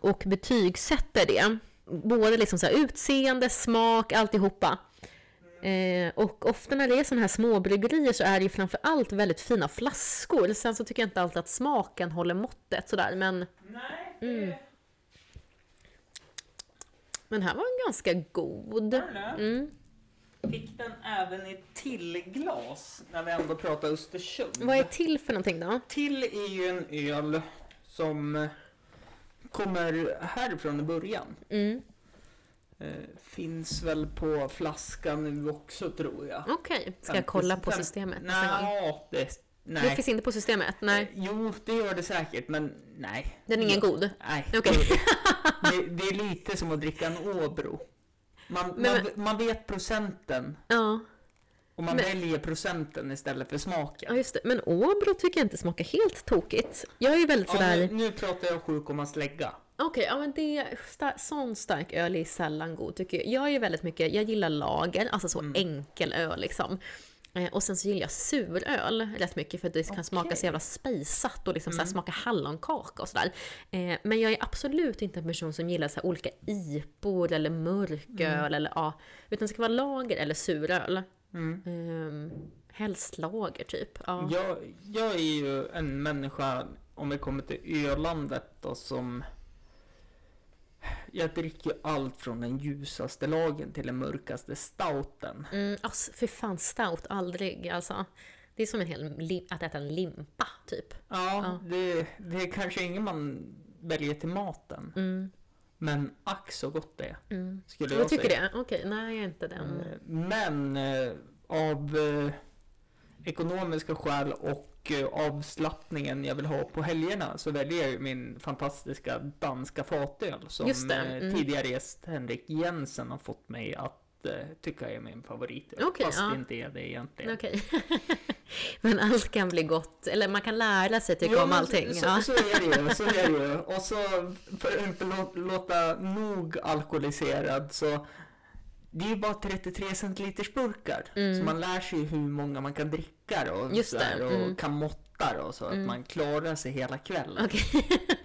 och betygsätter det. Både liksom så här utseende, smak, alltihopa. Eh, och ofta när det är sådana här småbryggerier så är det ju framför allt väldigt fina flaskor. Sen så tycker jag inte alltid att smaken håller måttet sådär. Men Nej, Mm. den här var ganska god. Mm. fick den även i tillglas när vi ändå pratar Östersund. Vad är till för någonting då? Till är ju en öl som kommer härifrån i början. Mm. Eh, finns väl på flaskan nu också tror jag. Okej, ska jag kolla på systemet? Nja, det, Det nej. finns inte på systemet? Nej, Jo, det gör det säkert, men nej. den är ingen god? Nej. Okej. Det, det är lite som att dricka en Åbro. Man, Men- man, man vet procenten Ja, och man Men- väljer procenten istället för ja smaken. just det. Men Åbro tycker jag inte smakar helt tokigt. Jag är ju väldigt Ja, sådär... nu, nu pratar jag 7, slägga. Okej, ja men det är star- sån stark öl är sällan god tycker jag. Jag är väldigt mycket, jag gillar lager, alltså så Mm. enkel öl liksom. Eh, och sen så gillar jag suröl rätt mycket för att det kan smaka så jävla spejsat och liksom så Mm. här smaka hallonkaka och sådär. Eh, men jag är absolut inte en person som gillar så olika IPor eller mörköl Mm. eller ja, utan det ska vara lager eller suröl. Mm. Eh, helst lager typ. Ja. Jag, jag är ju en människa, om vi kommer till ölandet då, som... Jag dricker allt från den ljusaste lagen till den mörkaste stouten. Mm, alltså, för fan, stout, aldrig. Alltså, det är som en hel att äta en limpa, typ. Ja, Ja. Det, det är kanske ingen man väljer till maten. Mm, Men ack så gott det är, mm. skulle jag Jag tycker säga. det? Okej, nej jag är inte den. Eh, Men eh, av eh, ekonomiska skäl och eh, avslappningen jag vill ha på helgerna så väljer jag ju min fantastiska danska fatöl som det, eh, mm. tidigare gäst Henrik Jensen har fått mig att tycka är min favorit. Okej, fast ja. inte är det egentligen. Okej. Men allt kan bli gott, eller man kan lära sig tycka Ja, om allting. Så, ja. så är det ju, så är det ju. Och så för att inte lå- låta nog alkoholiserad så det är ju bara 33 centiliters burkar. Mm. Så man lär sig hur många man kan dricka då, och, Just så här, det, och mm. kan måtta då, så att Mm. man klarar sig hela kvällen. Okej,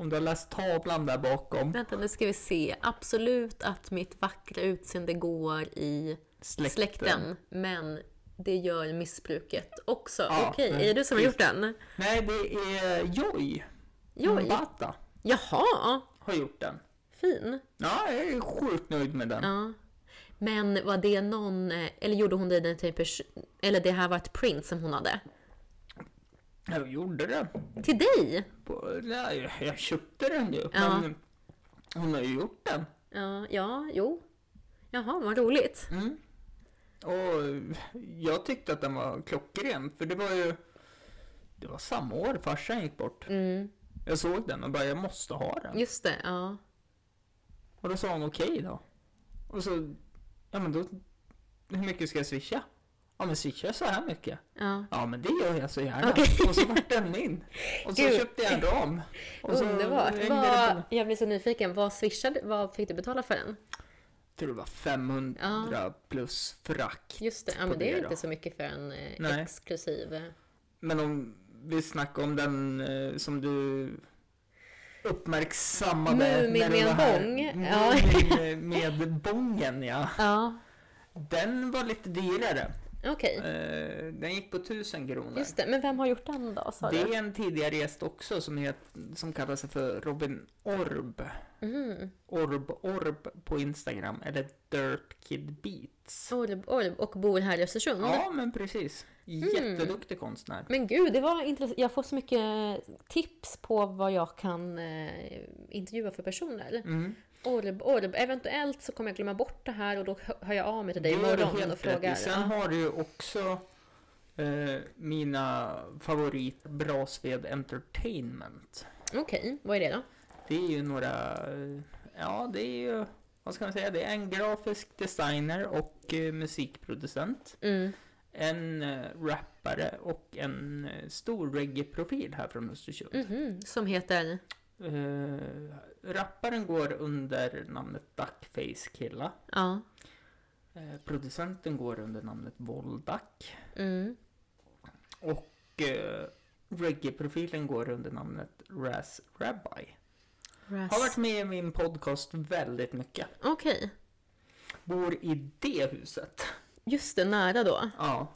Om du har läst tavlan där bakom, vänta nu ska vi se. Absolut att mitt vackra utseende går i släkten. släkten, men det gör missbruket också. Ja, Okej, men är det du som har gjort den? Nej, det är Joy. Joy? Mbata Jaha, har gjort den. fin. Ja, jag är sjukt nöjd med den. Ja. Men var det någon, eh, eller gjorde hon det till pers- eller det här var ett print som hon hade? Jag gjorde den. Till dig? På, nej, jag köpte den ju. Ja. Men hon har ju gjort den. Ja, ja, jo. Jaha, vad roligt. Mm. Och jag tyckte att den var klockren. För det var ju... Det var samma år farsan gick bort. Mm, Jag såg den och bara, jag måste ha den. just det, ja. Och då sa hon okej då. Och så, ja men då, hur mycket ska jag swisha? Ja men swisha så här mycket. ja. Ja men det gör jag så gärna. Okej. Och så vart den min. Och så Gud. köpte jag en ram. Och så Underbart. Vad, jag blir så nyfiken. Vad swishade, vad fick du betala för den? Jag tror det var 500 plus frack. Just det, ja, men det är det inte så mycket för en eh, Nej. exklusiv. eh, Men om vi snackar om den eh, som du uppmärksammade Mumin när du med var här. bång, ja. Mumin med bången ja. Ja, Den var lite dyrare. Okej. Eh, Den gick på 1000 kronor. Just det, men vem har gjort den då? Sa Det du? är en tidigare gäst också som, het, som kallar sig för Robin Orb. Mhm. Orb Orb på Instagram, eller Dirt Kid Beats. Orb, Orb och bor här i Östersund. Ja, men precis. Mm. Jätteduktig konstnär. Men gud, det var intressant. Jag får så mycket tips på vad jag kan eh, intervjua för personer. Mm. Orb, Orb. Eventuellt så kommer jag glömma bort det här och då hö- hör jag av mig till dig imorgon och rätt frågar. i. Sen har du också eh, mina favorit Brasved Entertainment. Okej, vad är det då? Det är ju några, ja det är ju, vad ska man säga, det är en grafisk designer och eh, musikproducent. Mm. En eh, rappare och en eh, stor reggae-profil här från Östersund. Mhm, Som heter? Eh, rapparen går under namnet Duckface Killa. Ja. Eh, producenten går under namnet Voldak. Mm. Och eh, reggae-profilen går under namnet Raz Rabbi. Ras- Har varit med i min podcast väldigt mycket. Okej. Bor i det huset. Just det, nära då. Ja.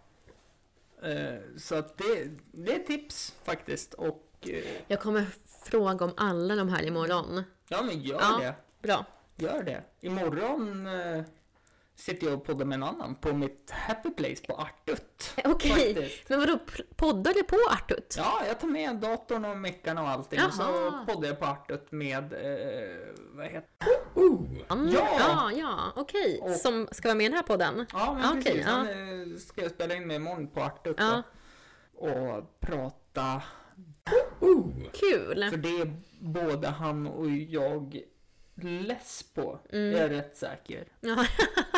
Eh, så att det, det är tips faktiskt. Och eh, Jag kommer fråga om alla de här imorgon. ja, men gör Ja. det. Bra. Gör det. Imorgon eh, sitter jag och poddar med en annan på mitt happy place på Artut. Okej, Faktiskt. men vadå, poddar du på Artut? Ja, jag tar med datorn och meckarna och allting. Och så Jaha. poddar jag på Artut med, eh, vad heter Mm, Ja! Ja, ja, okej. Och- Som ska vara med i den här podden? Ja, men Okej, precis. ja. Han eh, ska jag spela in med imorgon på Artut Ja. Och prata. Kul! För det är både han och jag less på. Mm. Jag är rätt säker. Ja.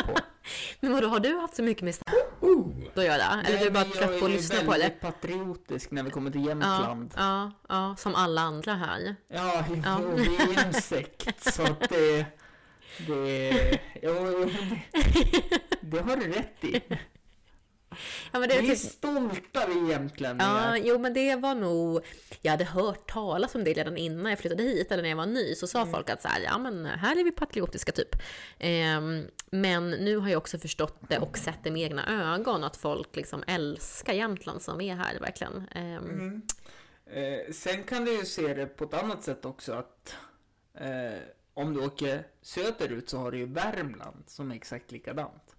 På. Men vadå, har du haft så mycket med stand att göra? Eller Nej, du bara trött på att lyssna på Jag är det? patriotisk när vi kommer till Ja, Jämtland. ja, ja, som alla andra här. Ja, jo, Ja. vi är en sekt så att det... Det... Jo, det, det har du rätt i. Ja, men det är Vi är typ... stolta vi jämtlänningar. Ja, jo men det var nog, jag hade hört talas om det redan innan jag flyttade hit, eller när jag var ny, så sa Mm. folk att så här, ja men här är vi patriotiska typ. Ehm, men nu har jag också förstått det och sett det med egna ögon, att folk liksom älskar Jämtland som är här verkligen. Ehm, Mm. Eh, sen kan du ju se det på ett annat sätt också att eh, om du åker söderut så har du ju Värmland som är exakt likadant.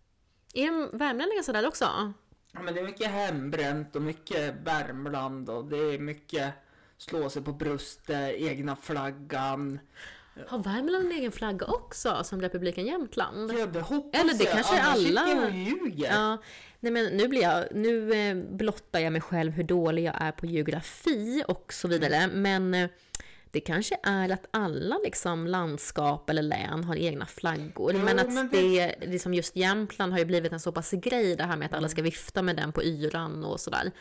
Är värmlänningar sådär också? Ja, men det är mycket hembränt och mycket Värmland och det är mycket slå sig på bröstet, egna flaggan. Har Värmland en egen flagga också, som Republiken Jämtland? Ja, det hoppas Eller det jag. kanske Annars alla- sitter jag och ljuger. Ja, nej men nu blir jag, nu eh, blottar jag mig själv hur dålig jag är på geografi och så vidare, men eh, det kanske är att alla liksom landskap eller län har egna flaggor, Jo, men att men det, liksom just Jämtland har ju blivit en så pass grej det här med att Mm. alla ska vifta med den på yran och sådär.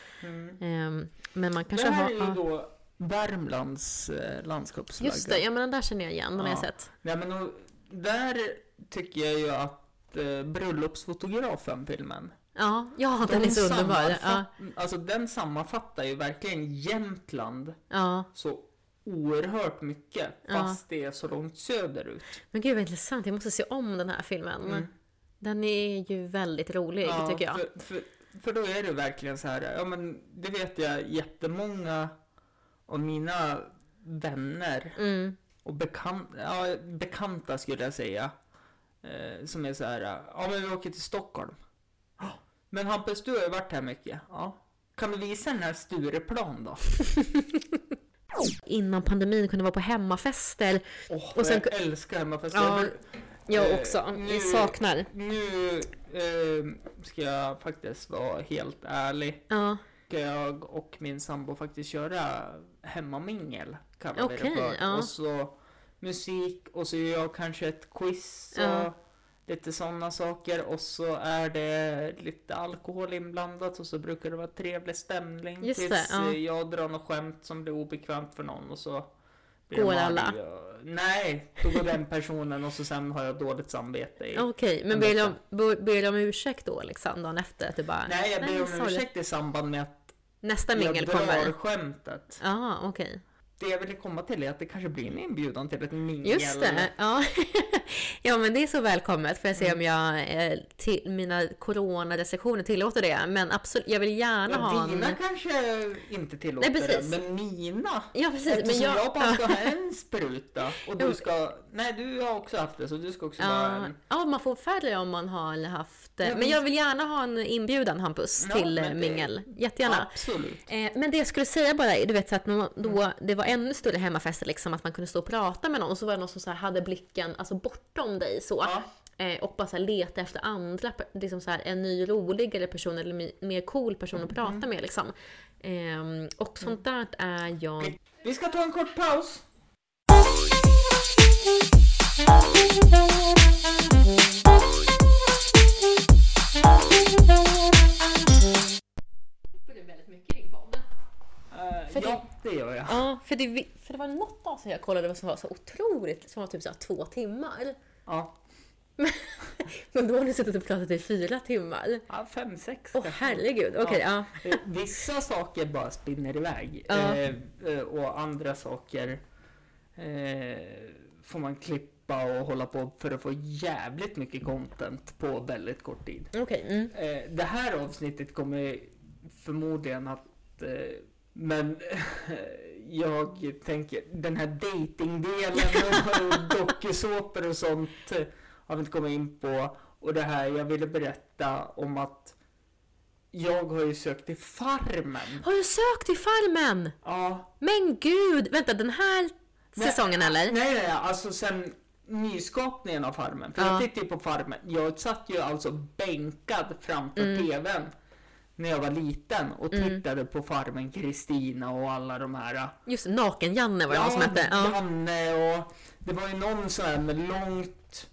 Ehm, men man Det kanske här har... är ju ja. då Värmlands eh, landskapsflagga. Just det, ja men den där känner jag igen, den har jag Ja. sett. Nej, men och, där tycker jag ju att eh, bröllopsfotografen filmen. Ja, ja den är så underbar. Ja, Alltså den sammanfattar ju verkligen Jämtland ja. så oerhört mycket Ja. fast det är så långt söderut. Men gud vad intressant, jag måste se om den här filmen. Mm. Den är ju väldigt rolig tycker jag. För, för, för då är det verkligen så här, ja men det vet jag jättemånga av mina vänner Mm. och bekant, ja, bekanta skulle jag säga. Eh, som är så här, ja men vi åker till Stockholm. "Ja, Men Hampus, du har ju varit här mycket. Ja. Kan du visa den här Stureplan då? Innan pandemin kunde vara på hemmafester. Åh, Och sen- jag älskar hemmafester. Ja, Jag Eh, också. nu- Jag saknar. Nu eh, ska jag faktiskt vara helt ärlig. Ja, Ska jag och min sambo faktiskt köra hemmamingel. Okej, för. ja. Och så musik och så gör jag kanske ett quiz och Ja. Lite sådana saker. Och så är det lite alkohol inblandat och så brukar det vara trevlig stämning. Just det, tills ja. eh, jag drar något skämt som blir obekvämt för någon och så blir Går alla? Nej, då går den personen och så sen har jag dåligt samvete. Okej. Men En ber du, om, ber- ber du om ursäkt då liksom dagen efter? Att du bara, Nej, jag ber om sorry. ursäkt i samband med att Nästa jag mingel drar kommer. skämtet. Ja, okej. Det jag ville komma till är att det kanske blir en inbjudan till ett mingel. Just det. Ja. ja, men det är så välkommet. Får jag Mm. se om jag, eh, till, mina coronarestriktioner tillåter det. Men absolut, jag vill gärna ha Ja, en... dina kanske inte tillåter Nej, precis. det, men mina. Ja, precis. Eftersom Men jag, jag bara ska ha en spruta och du ska... Nej, du har också haft det så du ska också ha Ja, en. ja, man får färre om man har haft... eh, Men men- jag vill gärna ha en inbjudan Hampus Ja, till eh, det- mingel. Jättegärna. Absolut. Eh, Men det jag skulle säga bara, är, du vet så att då, Mm. det var ännu större hemmafester liksom, att man kunde stå och prata med någon och så var det någon som så här hade blicken alltså bortom dig så. Ja. Eh, och bara så här leta efter andra, liksom så här, en ny roligare person eller mer cool person att Mm. prata med liksom. Ehm, och sånt där är jag... Vi ska ta en kort paus. väldigt För ja, det gör jag. Ja, för det, för det var något avsnitt jag kollade som var så otroligt, som var typ så här två timmar. Ja. Men då har ni suttit och pratat i fyra timmar. ja, fem, sex Åh kanske. herregud, okej ja. Eh, Vissa saker bara spinner iväg Ja. eh, eh, och andra saker eh, får man klippa och hålla på för att få jävligt mycket content på väldigt kort tid. Okej. mm. Eh, det här avsnittet kommer förmodligen att eh, men jag tänker den här datingdelen och dokusåpor och sånt har vi inte kommit in på. Och det här jag ville berätta om att jag har ju sökt till Farmen. Har du sökt till Farmen? Ja. Men gud! Vänta, den här Nej, säsongen eller? Nej, nej, alltså sen nyskapningen av Farmen. För Ja. jag tittade ju på Farmen. Jag satt ju alltså bänkad framför Mm. TVn när jag var liten och tittade på Farmen Kristina och alla de här. Just Naken-Janne var det någon som hette. Ja. Janne och det var ju någon sån här med långt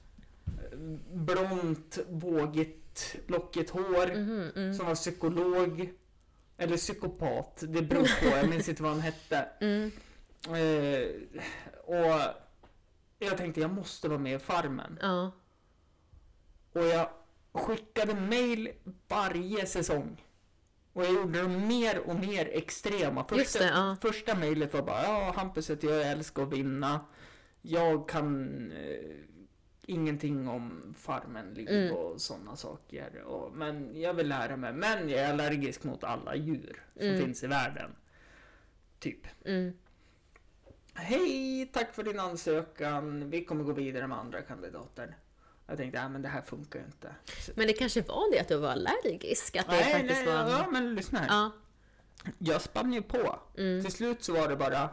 blont, vågigt, lockigt hår Mhm, mm. som var psykolog. Eller psykopat, det beror på, jag minns inte vad han hette. Mm. Eh, och jag tänkte jag måste vara med i Farmen. Ja. Och jag skickade mail varje säsong. Och jag gjorde dem mer och mer extrema. Första, det, ja. första mejlet var bara ja, Hampus heter jag, jag älskar att vinna. Jag kan eh, ingenting om farmen, liv Mm. och sådana saker. Och, men jag vill lära mig. Men jag är allergisk mot alla djur som Mm. finns i världen. Typ. Mm. Hej, tack för din ansökan. Vi kommer gå vidare med andra kandidater. Jag tänkte, ja men det här funkar ju inte. Så, Men det kanske var det att du var allergisk? Att det nej, faktiskt nej, var... ja men lyssna här. Ja. Jag spann ju på. Mm. Till slut så var det bara,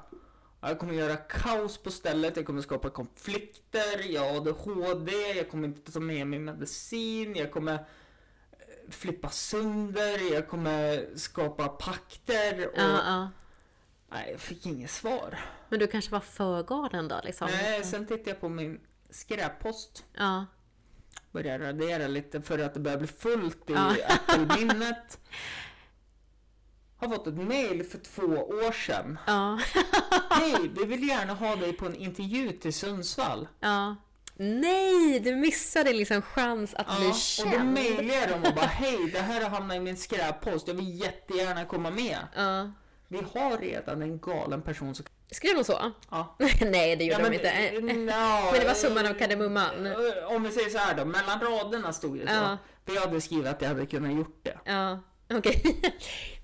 jag kommer göra kaos på stället, jag kommer skapa konflikter, jag har ADHD, jag kommer inte ta med mig medicin, jag kommer eh, flippa sönder, jag kommer skapa pakter och... Ja, ja. Nej, jag fick inget svar. Men du kanske var för galen då liksom? Nej, sen tittade jag på min skräppost. Ja. Började radera lite för att det börjar bli fullt i Ja. Apple-minnet. Har fått ett mail för två år sedan. Ja. Hej, vi vill gärna ha dig på en intervju till Sundsvall. ja. Nej, du missade liksom chans att bli Ja, och känd. då mejlar jag dem och bara hej, det här har hamnat i min skräppost. Jag vill jättegärna komma med. Ja. Vi har redan en galen person som... Skrev de så? Ja. Nej, det gjorde Ja, de inte. nja, Men det var summan av kardemumman. eh, Om vi säger så här då, mellan raderna stod det så. Ja. För jag hade skrivit att jag hade kunnat gjort det. Ja, okej.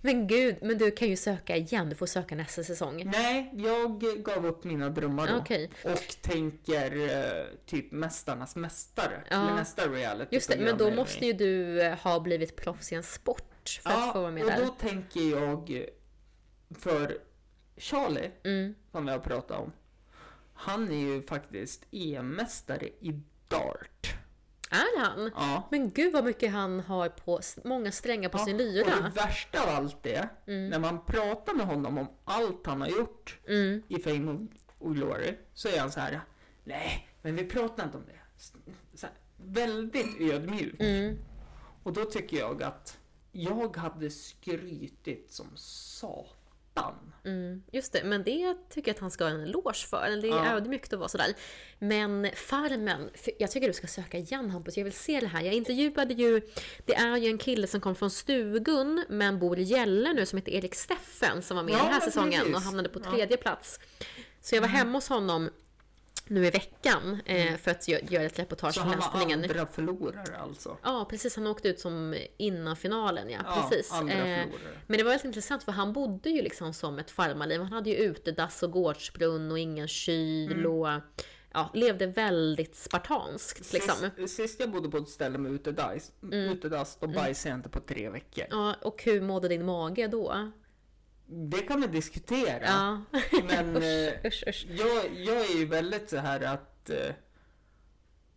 Men gud, men du kan ju söka igen. Du får söka nästa säsong. Nej, jag gav upp mina drömmar då. Okej. Och tänker eh, typ Mästarnas Mästare. Ja. Eller nästa reality Just det, men då måste ju du eh, ha blivit proffs i en sport för att få vara med och där. då tänker jag för Charlie, Mm. som vi har pratat om. Han är ju faktiskt EM-mästare i dart. Är han? Ja. Men gud vad mycket han har på många strängar på Ja, sin Och det lyra. värsta av allt är, när man pratar med honom om allt han har gjort Mm. i Fame och Glory, så är han så här. Nej, men vi pratar inte om det. Här, väldigt ödmjuk. Mm. Och då tycker jag att jag hade skrytit som satan. Mm. Just det, men det tycker jag att han ska ha en eloge för. Det är Ja. ödmjukt att vara sådär. Men Farmen, jag tycker du ska söka igen Hampus. Jag vill se det här. Jag intervjuade ju, det är ju en kille som kom från Stugun men bor i Gälle nu som heter Erik Steffen som var med Ja, den här säsongen och precis. hamnade på Ja. tredje plats. Så jag var hemma hos honom nu i veckan eh, för att gö- göra ett reportage Så från han var andra förlorare alltså. Ja, precis. Han åkte ut som innan finalen, ja. Ja, precis. Eh, men det var väldigt intressant för han bodde ju liksom som ett farmarliv. Han hade ju utedass och gårdsbrunn och ingen kyl Mm. och ja, levde väldigt spartanskt liksom. Sist, sist jag bodde på ett ställe med utedass, Mm. utedass då bajsade jag inte på tre veckor. Ja, och hur mådde din mage då? Det kan vi diskutera. Ja, Men eh, usch, usch. jag, jag är ju väldigt så här att eh,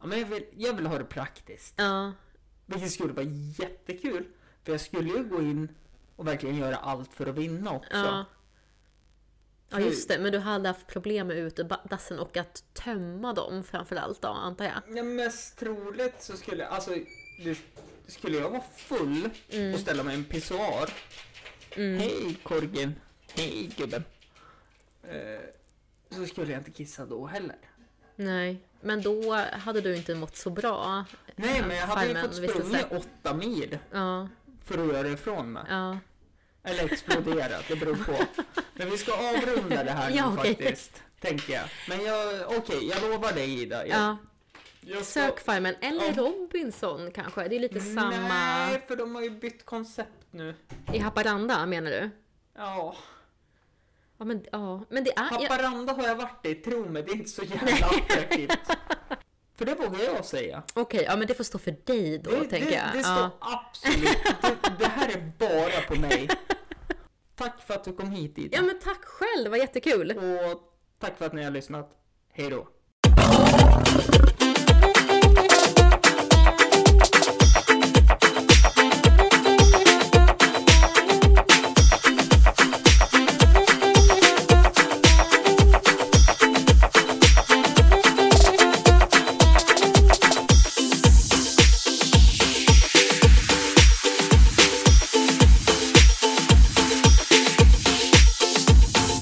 ja, men jag, vill, jag vill ha det praktiskt. Ja, Vilket skulle vara jättekul. För jag skulle ju gå in och verkligen göra allt för att vinna också. ja. Ja, just det. Men du hade haft problem med utedassen och att tömma dem framförallt då, antar jag. Ja, mest troligt så skulle, alltså, det, skulle jag vara full Mm. och ställa mig i en pissoar. Hej korgen, hej gubben. Eh, så skulle jag inte kissa då heller. Nej, men då hade du inte mått så bra. Nej, men jag hade ju fått sig. åtta mil Ja, för att göra ifrån mig. ja. Eller exploderat, det beror på. Men vi ska avrunda det här Ja, nu okej. faktiskt. Tänker jag. Men jag, okej, jag lovar dig Ida. Jag, ja. Jag ska- Sök Farmen, eller Ja. Robinson kanske. Det är lite samma... Nej, för de har ju bytt koncept nu. I Haparanda menar du? Ja, Ja men, ja. men det är... Haparanda har jag varit i, tro mig, det är inte så jävla attraktivt. För det vågar jag säga. Okej, ja men det får stå för dig då Det, tänker det, jag. det står ja. absolut, det, det här är bara på mig. Tack för att du kom hit Ida. ja men tack själv, det var jättekul. Och tack för att ni har lyssnat. Hej då.